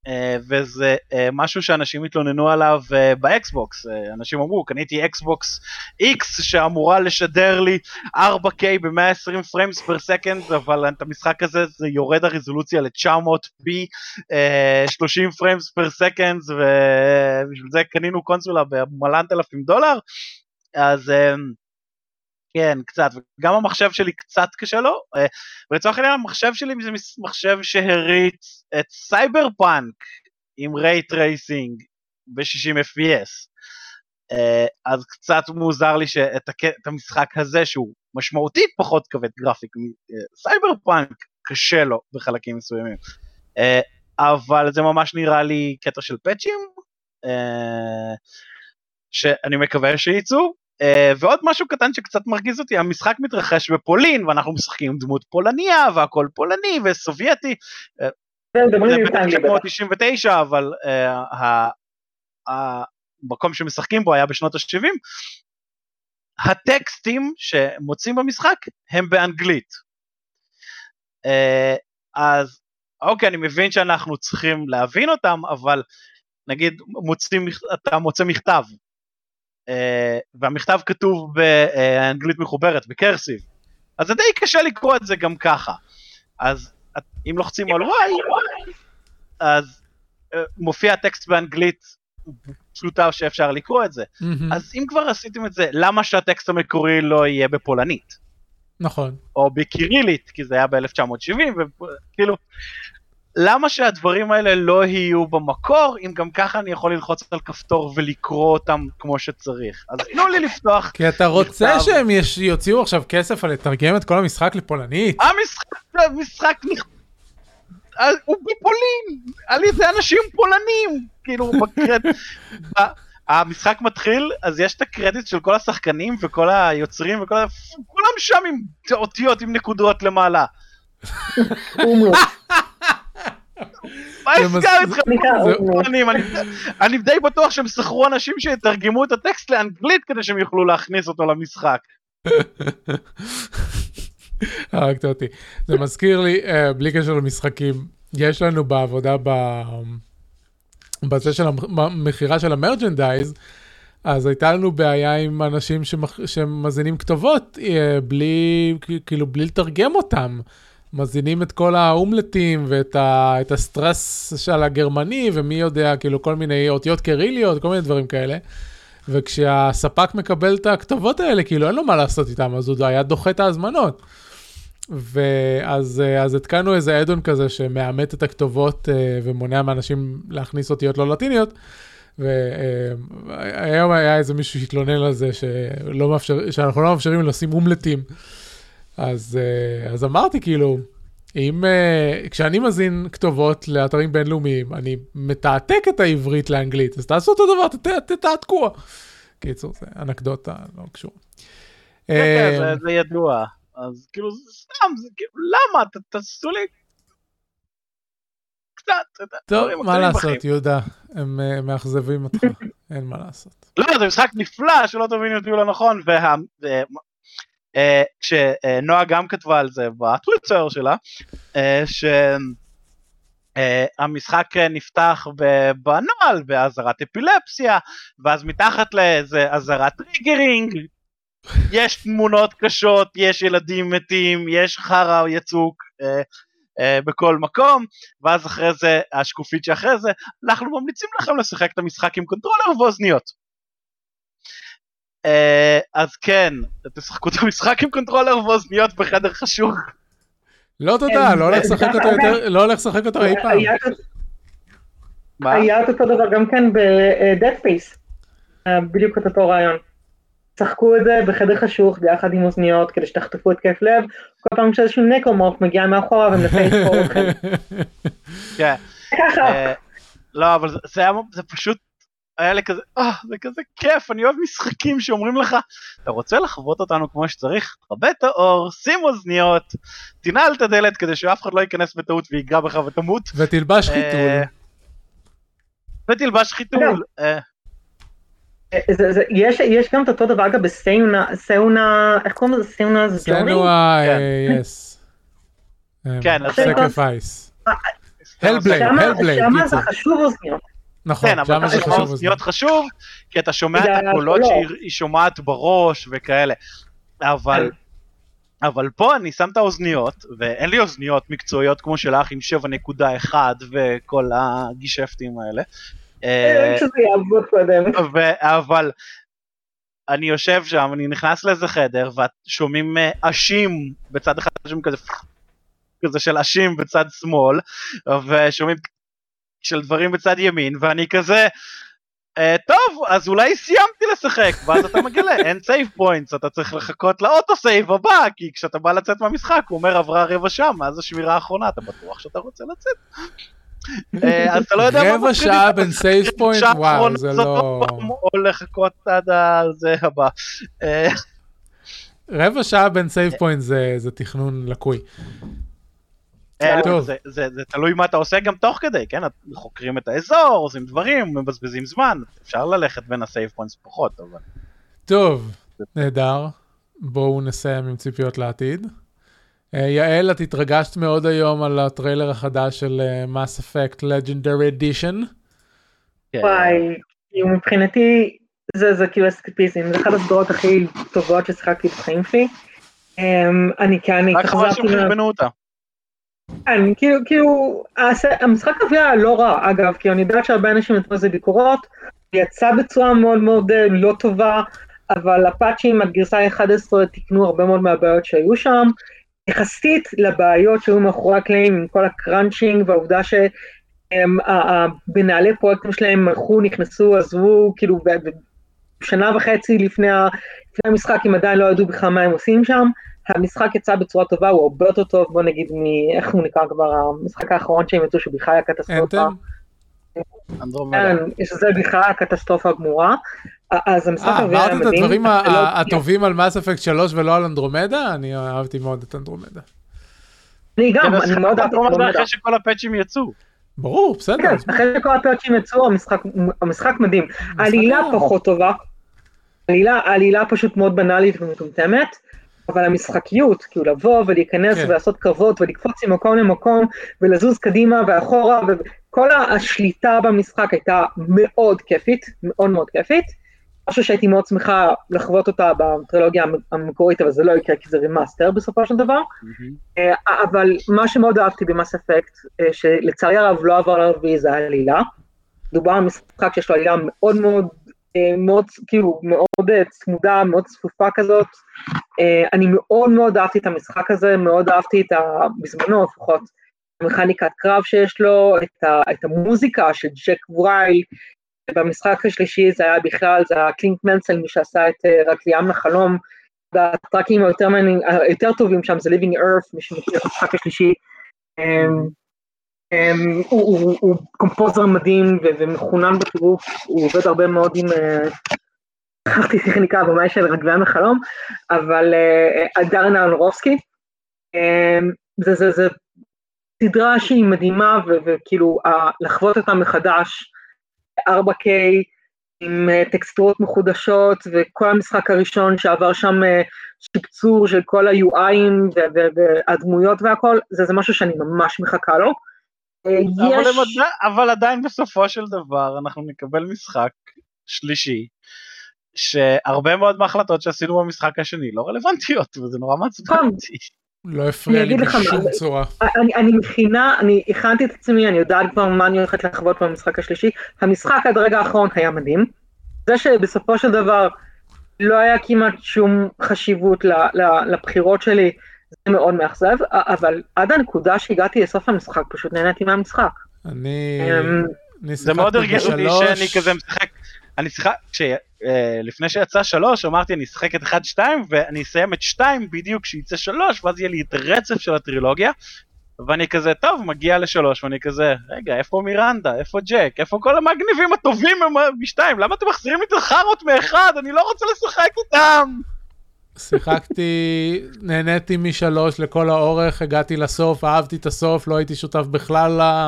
C: Uh, וזה uh, משהו שאנשים התלוננו עליו באקסבוקס, אנשים אמרו קניתי אקסבוקס X שאמורה לשדר לי 4K ב-120 frames per second אבל את המשחק הזה זה יורד הרזולוציה ל-900p uh, 30 frames per second ובשביל זה קנינו קונסולה במלנת אלפים דולר אז כן, קצת, וגם המחשב שלי קצת קשה לו, אה, ולצורך העניין המחשב שלי זה מחשב שהריץ את סייבר פאנק עם ray tracing ב-60 FPS, אז קצת מוזר לי שאת המשחק הזה שהוא משמעותית פחות כבד graphic מ Cyber אה, פאנק קשה לו בחלקים מסוימים, אה, אבל זה ממש נראה לי קטע של פאצ'ים, שאני מקווה שייצאו, ועוד משהו קטן שקצת מרגיז אותי, המשחק מתרחש בפולין ואנחנו משחקים עם דמות פולניה והכל פולני וסובייטי. Uh, זה ב-1999 אבל uh, המקום שמשחקים בו היה בשנות ה-70. הטקסטים שמוצאים במשחק הם באנגלית. Uh, אז אוקיי אני מבין שאנחנו צריכים להבין אותם אבל נגיד מוצאים, אתה מוצא מכתב אה, והמכתב כתוב באנגלית מחוברת, בקרסיב, אז זה די קשה לקרוא את זה גם ככה. אז אם לוחצים על Y, אז אה, מופיע טקסט באנגלית פשוטה שאפשר לקרוא את זה. Mm-hmm. אז אם כבר עשיתם את זה, למה שהטקסט המקורי לא יהיה בפולנית?
B: נכון.
C: או בקירילית, כי זה היה ב-1970, וכאילו, למה שהדברים האלה לא יהיו במקור, אם גם ככה אני יכול ללחוץ על כפתור ולקרוא אותם כמו שצריך. אז תנו לי לפתוח.
B: כי אתה רוצה מכתב. שהם יש, יוציאו עכשיו כסף על לתרגם את כל המשחק לפולנית?
C: המשחק, המשחק נכ... אה, הוא בפולין, על ידי אנשים פולנים, כאילו בקרד... המשחק מתחיל, אז יש את הקרדיט של כל השחקנים וכל היוצרים וכל ה... כולם שם עם אותיות עם נקודות למעלה. מה נסגר איתכם? אני די בטוח שהם שכרו אנשים שיתרגמו את הטקסט לאנגלית כדי שהם יוכלו להכניס אותו למשחק.
B: הרגת אותי. זה מזכיר לי, אה, בלי קשר למשחקים, יש לנו בעבודה בזה של המכירה של המרג'נדייז, אז הייתה לנו בעיה עם אנשים שמזינים כתובות אה, בלי, כאילו, בלי לתרגם אותם. מזינים את כל האומלטים ואת ה, את הסטרס של הגרמני ומי יודע, כאילו כל מיני אותיות קריליות, כל מיני דברים כאלה. וכשהספק מקבל את הכתובות האלה, כאילו אין לו מה לעשות איתם, אז הוא היה דוחה את ההזמנות. ואז אז התקנו איזה אדון כזה שמאמת את הכתובות אה, ומונע מאנשים להכניס אותיות לא לטיניות. והיום היה איזה מישהו שהתלונן על זה שלא מאפשר, שאנחנו לא מאפשרים לשים אומלטים. אז, אה, אז אמרתי כאילו, אם, uh, כשאני מזין כתובות לאתרים בינלאומיים, אני מתעתק את העברית לאנגלית, אז תעשו אותו דבר, תתעתקו. קיצור, זה אנקדוטה לא קשורה.
C: כן, כן, זה, זה ידוע. אז כאילו, סתם, כאילו, למה? תעשו לי קצת.
B: טוב, מה לעשות, יהודה, הם מאכזבים אותך, אין מה לעשות.
C: לא, זה משחק נפלא, שלא תבינו אותי לא נכון, כשנועה גם כתבה על זה בטוויטר שלה, שהמשחק נפתח בנוהל באזהרת אפילפסיה, ואז מתחת לאיזה אזהרת triggering, יש תמונות קשות, יש ילדים מתים, יש חרא יצוק uh, בכל מקום, ואז אחרי זה, השקופית שאחרי זה, אנחנו ממליצים לכם לשחק את המשחק עם קונטרולר ואוזניות. Uh, אז כן, תשחקו את המשחק עם קונטרולר ואוזניות בחדר חשוך.
B: לא תודה, לא הולך לשחק אותו יותר, לא הולך לשחק אותו אי פעם.
D: היה את אותו דבר גם כן ב-Dead Space, בדיוק את אותו רעיון. שחקו את זה בחדר חשוך ביחד עם אוזניות כדי שתחטפו התקף לב, כל פעם שאיזשהו נקרומורף מגיע מאחורה ומנסה לתפור אתכם.
C: כן. ככה. לא, אבל זה פשוט היה לי כזה, אה, זה כזה כיף, אני אוהב משחקים שאומרים לך, אתה רוצה לחוות אותנו כמו שצריך, תכבה את האור, שים אוזניות, תנעל את הדלת כדי שאף אחד לא ייכנס בטעות ויגע בך ותמות.
B: ותלבש חיתול. אה,
C: ותלבש חיתול. אה.
D: זה, זה, יש, יש גם את אותו דבר אגב בסאונה, סאונה, איך קוראים לזה? סאונה זה
B: ג'וני? סאונה, Yes.
C: כן,
B: Sacrifice. Hellblade, Hellblade.
D: שם זה חשוב אוזניות.
B: נכון,
C: כן, אבל זה חשוב אוזניות חשוב, כי אתה שומע את הקולות שהיא שומעת בראש וכאלה. אבל... אבל פה אני שם את האוזניות, ואין לי אוזניות מקצועיות כמו שלך עם 7.1 וכל הגישפטים האלה,
D: אה,
C: אבל אני יושב שם, אני נכנס לאיזה חדר, ושומעים רעשים אה, בצד אחד, שומעים כזה כזה של רעשים בצד שמאל, ושומעים של דברים בצד ימין, ואני כזה, Uh, טוב, אז אולי סיימתי לשחק, ואז אתה מגלה, אין save points, אתה צריך לחכות ל auto save הבא, כי כשאתה בא לצאת מהמשחק, הוא אומר עברה רבע שעה, מאז השמירה האחרונה, אתה בטוח שאתה רוצה לצאת.
B: אה, אז אתה לא יודע מה רבע שעה בין save point, וואו, זה לא...
C: או לחכות עד זה הבא. אה,
B: רבע שעה בין save point זה תכנון לקוי.
C: אה, זה תלוי מה אתה עושה גם תוך כדי, כן? חוקרים את האזור, עושים דברים, מבזבזים זמן, אפשר ללכת בין ה save points פחות, אבל...
B: טוב, נהדר. בואו נסיים עם ציפיות לעתיד. אה, יעל, את התרגשת מאוד היום על הטריילר החדש של Mass Effect Legendary Edition.
D: כן. וואי, כאילו, מבחינתי זה, זה כאילו אסקפיזם, זה אחת הסדרות הכי טובות ששיחקתי בחיים שלי. אמ, אני כן,
C: רק חבל שהם חרבנו אותה.
D: כן, כאילו, כאילו, המשחק אביה לא רע, אגב, כי אני יודעת שהרבה אנשים נתנו לזה ביקורות, יצא בצורה מאוד מאוד אה, לא טובה, אבל הפאצ'ים, הגרסה ה-11 תיקנו הרבה מאוד מהבעיות שהיו שם, יחסית לבעיות שהיו מאחורי הקלעים עם כל הקראנצ'ינג והעובדה שבנהלי פרויקטים שלהם הלכו, נכנסו, עזבו, כאילו שנה וחצי לפני, לפני המשחק הם עדיין לא ידעו בכלל מה הם עושים שם. המשחק יצא בצורה טובה, הוא הרבה יותר טוב, בוא נגיד, מ... איך הוא נקרא כבר, המשחק האחרון שהם יצאו שבכלל היה קטסטרופה. כן, שזה בכלל קטסטרופה גמורה. אז המשחק
B: הזה היה מדהים. אמרת את הדברים הטובים על מס אפקט 3 ולא על אנדרומדה? אני אהבתי מאוד את אנדרומדה.
D: אני גם, אני מאוד אהבתי את
C: אנדרומדה. אחרי שכל הפאצ'ים יצאו.
B: ברור, בסדר.
D: כן, אחרי שכל הפאצ'ים יצאו, המשחק מדהים. העלילה פחות טובה. העלילה פשוט מאוד בנאלית ומטומטמת. אבל המשחקיות, כאילו לבוא ולהיכנס כן. ולעשות קרבות ולקפוץ ממקום למקום ולזוז קדימה ואחורה וכל השליטה במשחק הייתה מאוד כיפית, מאוד מאוד כיפית. משהו שהייתי מאוד שמחה לחוות אותה בטרילוגיה המקורית, אבל זה לא יקרה כי זה remaster בסופו של דבר. Mm-hmm. אבל מה שמאוד אהבתי ב Mass Effect, אה, שלצערי הרב לא עבר לרביעי, זה העלילה. דובר על משחק שיש לו עלילה מאוד מאוד, מאוד, כאילו, מאוד צמודה, מאוד צפופה כזאת. אני מאוד מאוד אהבתי את המשחק הזה, מאוד אהבתי את ה... בזמנו לפחות, המכניקת קרב שיש לו, את, ה, את המוזיקה של ג'ק וול, במשחק השלישי זה היה בכלל, זה היה קלינק מנסל, מי שעשה את רק לים לחלום, והטראקים היותר היותר טובים שם זה Living Earth, מי שמכיר את המשחק השלישי. אמ, הוא, קומפוזר מדהים ומחונן בטירוף, הוא עובד הרבה מאוד עם, אה, שכחתי איך נקרא, במאי של רגליים לחלום, אבל אה, דארן אהרנרובסקי. אמ, זה, סדרה שהיא מדהימה וכאילו לחוות אותה מחדש, 4K, עם אה, טקסטורות מחודשות, וכל המשחק הראשון שעבר שם אה, שיפצור של כל ה-UIים והדמויות והכל, זה, זה משהו שאני ממש מחכה לו. אה,
C: אבל,
D: יש...
C: עדיין, אבל עדיין בסופו של דבר אנחנו נקבל משחק שלישי, שהרבה מאוד מההחלטות שעשינו במשחק השני לא רלוונטיות, וזה נורא מעצבן
D: נכון.
C: אותי.
B: לא הפריע
D: אני
B: לי בשום צורה.
D: אני, אני מכינה, אני הכנתי את עצמי, אני יודעת כבר מה אני הולכת לחוות במשחק השלישי. המשחק עד הרגע האחרון היה מדהים. זה שבסופו של דבר לא היה כמעט שום חשיבות ל, ל, לבחירות שלי, זה מאוד מאכזב, אבל עד הנקודה שהגעתי לסוף המשחק, פשוט נהניתי מהמשחק.
B: אני...
D: אמ,
C: זה מאוד הרגיש אותי. שאני כזה משחק, אני שיחק, כש- אה, לפני שיצא שלוש אמרתי אני אשחק את 1-2 ואני אסיים את 2 בדיוק כשיצא שלוש ואז יהיה לי את רצף של הטרילוגיה. ואני כזה טוב מגיע לשלוש ואני כזה רגע איפה מירנדה? איפה ג'ק? איפה כל המגניבים הטובים משתיים? למה אתם מחזירים לי את החארות מאחד? אני לא רוצה לשחק איתם
B: שיחקתי, נהניתי משלוש לכל האורך, הגעתי לסוף, אהבתי את הסוף, לא הייתי שותף בכלל ל-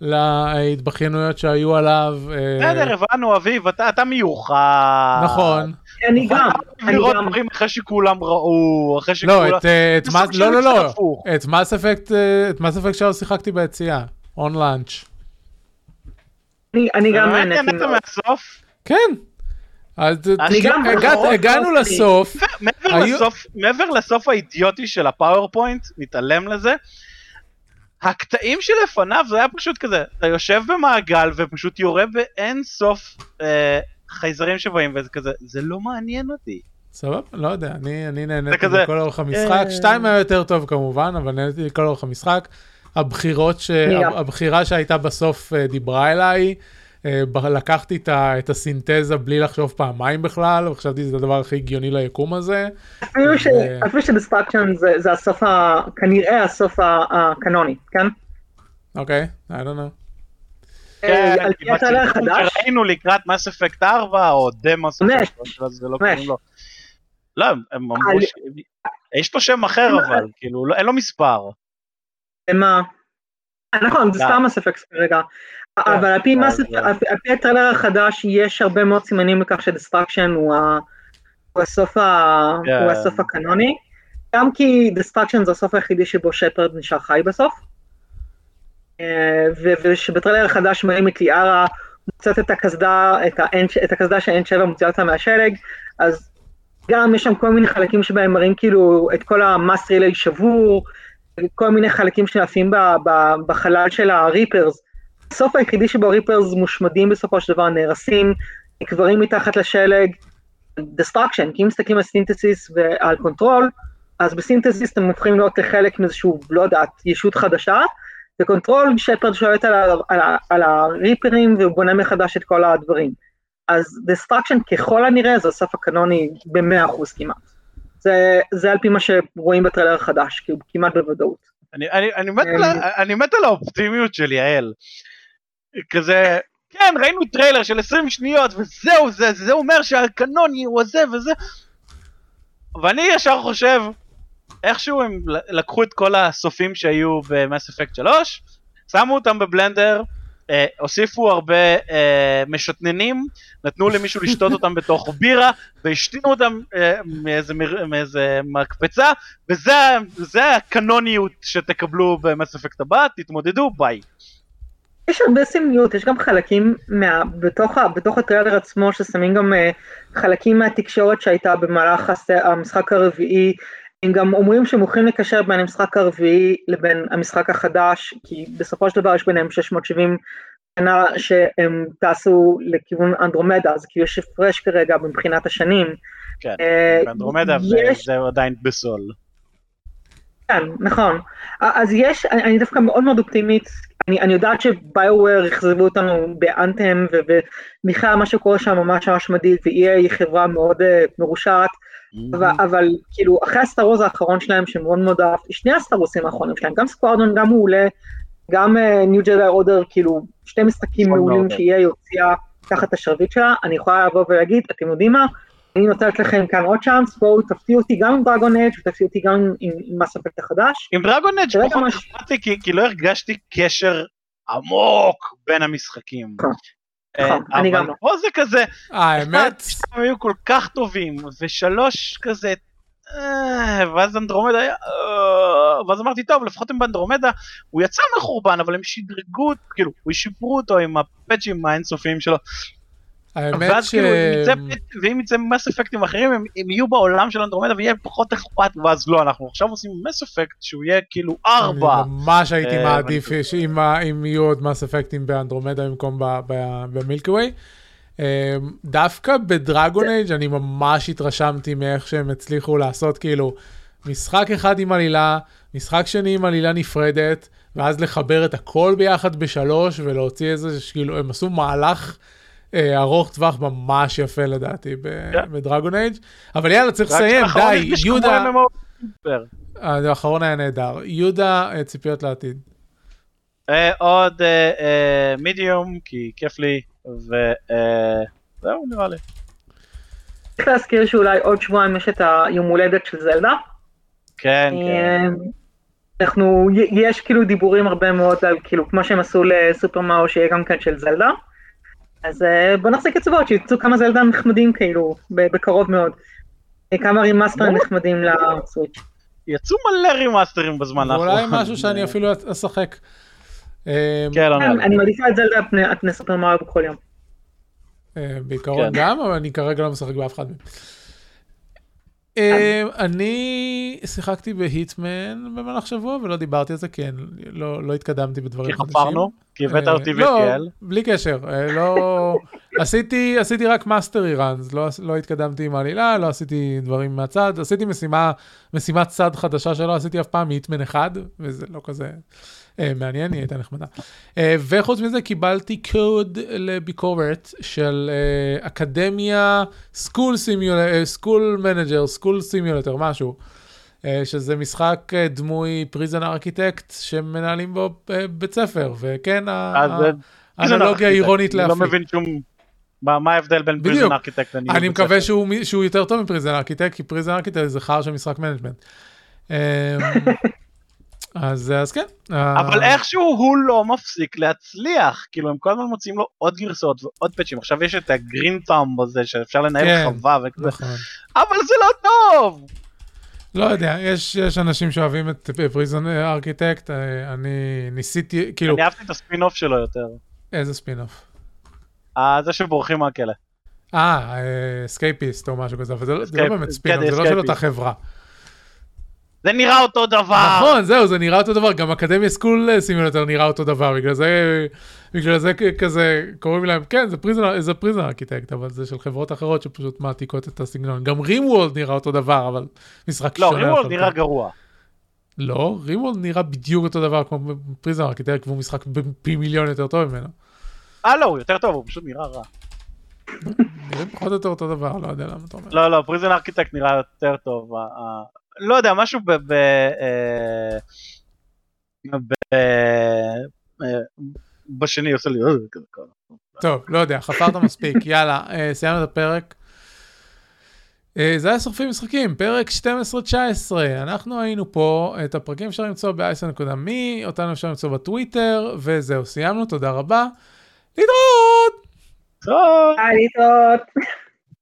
B: להתבכיינויות שהיו עליו. אה,
C: בסדר הבנו אביב אתה אתה מיוחד
B: נכון.
D: אני גם, אני
C: לראות
D: גם,
C: דברים אחרי שכולם ראו אחרי
B: לא,
C: שכולם
B: את, אה, את לא, לא, לא. את מס אפקט, אה, את מס אפקט שלוש שיחקתי ביציאה, און לאנץ'.
D: אני, אני גם נהניתי
C: נהנית. מהסוף
B: כן. אז הגענו. לסוף,
C: מעבר לסוף, האידיוטי של הפאורפוינט, נתעלם לזה, הקטעים שלפניו זה היה פשוט כזה, אתה יושב במעגל ופשוט יורה באין סוף אה, חייזרים שבאים וזה כזה, זה לא מעניין אותי.
B: סבבה, לא יודע, אני, אני נהניתי
C: כזה,
B: לכל אורך המשחק,
C: אה.
B: שתיים היה יותר טוב כמובן, אבל נהניתי לכל אורך המשחק. הבחירות, ש... הבחירה שהייתה בסוף אה, דיברה אליי, לקחתי את, הסינתזה בלי לחשוב פעמיים בכלל, וחשבתי שזה הדבר הכי הגיוני ליקום הזה.
D: אפילו ש destruction זה זה הסוף, כנראה הסוף הקנוני, כן?
B: אוקיי, I don't know.
D: אה, על פי הטריילר החדש,
C: ראינו לקראת Mass Effect 4 או דמוס. משהו, זה לא. קוראים לו. לא, הם אמרו ש... יש לו שם אחר אבל, כאילו, לא- אין לו מספר.
D: מה? נכון, זה
C: לא.
D: סתם Mass Effect כרגע. אבל על פי
C: לא,
D: מס-
C: זה-
D: על פי- הטריילר החדש יש הרבה מאוד סימנים לכך ש destruction הוא הסוף
C: כן.
D: הוא הסוף הקנוני. גם כי destruction זה הסוף היחידי שבו שפרד נשאר חי בסוף. אה, ושבטריילר החדש מראים את ליארה מוצאת את הקסדה, את הקסדה ש-N7 מוציאה אותה מהשלג, אז גם יש שם כל מיני חלקים שבהם מראים כאילו את כל ה Mass Relay שבור, כל מיני חלקים ב- בחלל של ה Reapers. הסוף היחידי שבו Reapers מושמדים בסופו של דבר, נהרסים, נקברים מתחת לשלג, destruction, כי אם מסתכלים על synthesis ועל control, אז ב synthesis אתם הופכים להיות לחלק מאיזשהו, לא יודעת, ישות חדשה, ו control שפרד שולט על, על, ה- על הריפרים ובונה מחדש את כל הדברים. אז destruction ככל הנראה זה הסוף הקנוני ב-100% כמעט. זה, זה על פי מה שרואים בטריילר החדש, כאילו כמעט בוודאות.
C: אני, אני, אני, מת על, ה- אני מת על האופטימיות של יעל. כזה, כן, ראינו טריילר של 20 שניות, וזהו, זה, זה אומר שהקנוני הוא הזה וזה. ואני ישר חושב, איכשהו הם לקחו את כל הסופים שהיו ב Mass Effect 3, שמו אותם בבלנדר, אה, הוסיפו הרבה אה, משתנים, נתנו למישהו לשתות אותם בתוך בירה, והשתינו אותם אה, מאיזה, מאיזה מקפצה, וזה זה הקנוניות שתקבלו ב Mass Effect הבא, תתמודדו, ביי.
D: יש הרבה סמליות, יש גם חלקים מה, בתוך, בתוך הטריילר עצמו ששמים גם uh, חלקים מהתקשורת שהייתה במהלך הס, המשחק הרביעי, הם גם אומרים שהם הולכים לקשר בין המשחק הרביעי לבין המשחק החדש, כי בסופו של דבר יש ביניהם 670 שנה שהם טסו לכיוון אנדרומדה, אז כאילו יש הפרש כרגע מבחינת השנים.
C: כן,
D: אה,
C: באנדרומדה,
D: יש-
C: וזה עדיין בסול.
D: כן, נכון. אז יש, אני, אני דווקא מאוד מאוד אופטימית. אני, אני יודעת שביואר אכזבו אותנו באנתם, ובכלל מה שקורה שם ממש ממש מדאיג, ו-EA היא חברה מאוד uh, מרושעת. אבל, אבל כאילו אחרי הסטארוז האחרון שלהם שמאוד מאוד אהבתי, שני הסטארוסים האחרונים שלהם, גם סקוארדון גם מעולה, גם ניו ג'די אורדר, כאילו שתי משחקים מעולים. שיהיה יוציאה תחת השרביט שלה, אני יכולה לבוא ולהגיד, אתם יודעים מה, אני נותנת לכם כאן עוד צ'אנס, בואו תפתיעו אותי גם עם דרגון אג' ותפתיעו אותי גם עם מס אפקט החדש.
C: עם דרגון אג' פחות אכפת כי, כי לא הרגשתי קשר עמוק בין המשחקים.
D: נכון,
C: אה,
D: נכון, אני גם
C: אבל
D: לא.
C: פה זה כזה,
B: האמת,
C: שתיים היו כל כך טובים, ושלוש כזה, אה, ואז אנדרומדה היה, אה, ואז אמרתי טוב לפחות הם באנדרומדה, הוא יצא מחורבן אבל הם שדרגו, כאילו, הוא שיפרו אותו עם הפאצ'ים האינסופיים שלו,
B: האמת ש...
C: כאילו, ואם יצא מס אפקטים אחרים הם, הם יהיו בעולם של אנדרומדה ויהיה פחות אכפת, ואז לא, אנחנו עכשיו עושים מס אפקט שהוא יהיה כאילו ארבע.
B: אני ממש הייתי
C: אה,
B: מעדיף אם יהיו עוד מס אפקטים באנדרומדה במקום ב- ב- במילקי ווי. אה, דווקא בדרגון אייג' אני ממש התרשמתי מאיך שהם הצליחו לעשות כאילו משחק אחד עם עלילה, משחק שני עם עלילה נפרדת, ואז לחבר את הכל ביחד בשלוש ולהוציא איזה, כאילו הם עשו מהלך ארוך טווח ממש יפה לדעתי ב-
C: כן.
B: בדרגון אייג', אבל יאללה צריך לסיים, די, יהודה,
C: סופר.
B: האחרון היה נהדר, יהודה אה, ציפיות לעתיד.
C: אה, עוד מידיום כי כיף לי וזהו נראה לי.
D: צריך להזכיר שאולי עוד שבועיים יש את היום הולדת של זלדה.
C: כן כן.
D: אה, אנחנו, יש כאילו דיבורים הרבה מאוד על כאילו כמו שהם עשו לסופר מאו שיהיה גם כן של זלדה. אז אה, בוא נחזיק אצבעות שיצאו כמה זלדה נחמדים כאילו בקרוב מאוד. אה, כמה רימאסטרים
C: לא.
D: נחמדים ל Switch.
C: יצאו מלא רימאסטרים בזמן האחרון.
B: ואולי משהו שאני אפילו אשחק. אה,
C: כן לא לי.
D: אני מעדיפה את זלדה על פני- סופר בכל יום.
B: בעיקרון
C: כן.
B: גם, אבל אני כרגע לא משחק באף אחד מהם. אה, אני שיחקתי ב Hitman במהלך שבוע ולא דיברתי על זה כי אני לא לא התקדמתי בדברים
C: כי
B: חדשים.
C: חפרנו כי הבאת
B: אה,
C: אותי
B: לא,
C: ו-FTL.
B: בלי קשר, אה, לא, עשיתי, רק mastery runs, לא, לא התקדמתי עם העלילה, לא עשיתי דברים מהצד, עשיתי משימת צד חדשה שלא עשיתי אף פעם, Hitman אחד, וזה לא כזה מעניין, היא הייתה נחמדה. אה, וחוץ מזה קיבלתי קוד לביקורת של אה, Academia, School Simulator, School Manager, School Simulator, משהו. אה, שזה משחק אה, דמוי Prison Architect שמנהלים בו אה, בית ספר, וכן,
C: אה,
B: האנלוגיה העירונית
C: אני לא. מבין שום... מה ההבדל בין. Prison Architect לניהול
B: אני
C: בית
B: מקווה
C: ספר?
B: שהוא מ- שהוא יותר טוב מ Prison Architect, כי Prison Architect זה חרא של משחק management. אה, אז אז כן. אה,
C: אבל איכשהו הוא לא מפסיק להצליח כאילו הם כל הזמן מוצאים לו עוד גרסאות ועוד פאצ'ים עכשיו יש את ה Green Thumb הזה שאפשר לנהל
B: כן.
C: חווה וכזה
B: נכון.
C: אבל זה לא טוב
B: לא יודע, יש יש אנשים שאוהבים את ארכיטקט, אה, אני ניסיתי, כאילו,
C: אני אהבתי את הספין אוף שלו יותר
B: איזה ספין-אוף.
C: אה, זה שבורחים מהכלא
B: אה, Escapist או משהו כזה, אבל זה לא- לא באמת
C: כן,
B: ספין-אוף, זה לא של. אותה חברה.
C: זה נראה אותו דבר
B: נכון, זהו, זה נראה אותו דבר, גם Academia School Simulator נראה אותו דבר, בגלל זה, בגלל זה כזה, קוראים להם, כן, זה פריזן, זה Prison Architect, אבל זה של חברות אחרות שפשוט מעתיקות את הסגנון. גם RimWorld נראה אותו דבר, אבל משחק
C: לא
B: שונה.
C: RimWorld
B: לחלוטין.
C: נראה גרוע
B: לא, RimWorld נראה בדיוק אותו דבר כמו Prison Architect, והוא משחק פי מיליון יותר טוב ממנו.
C: אה לא הוא יותר טוב הוא פשוט נראה רע
B: נראה פחות או יותר אותו דבר, לא יודע למה אתה אומר.
C: לא לא Prison Architect נראה יותר טוב לא יודע משהו ב... ב... אה, ב... אה, בשני עושה לי "אה".
B: טוב, לא יודע, חפרת מספיק, יאללה, סיימנו את הפרק. זה היה שורפים משחקים, פרק 12-19, אנחנו היינו פה, את הפרקים אפשר למצוא ב-10.me, אותנו אפשר למצוא בטוויטר, וזהו, סיימנו, תודה רבה. להתראות!
D: להתראות.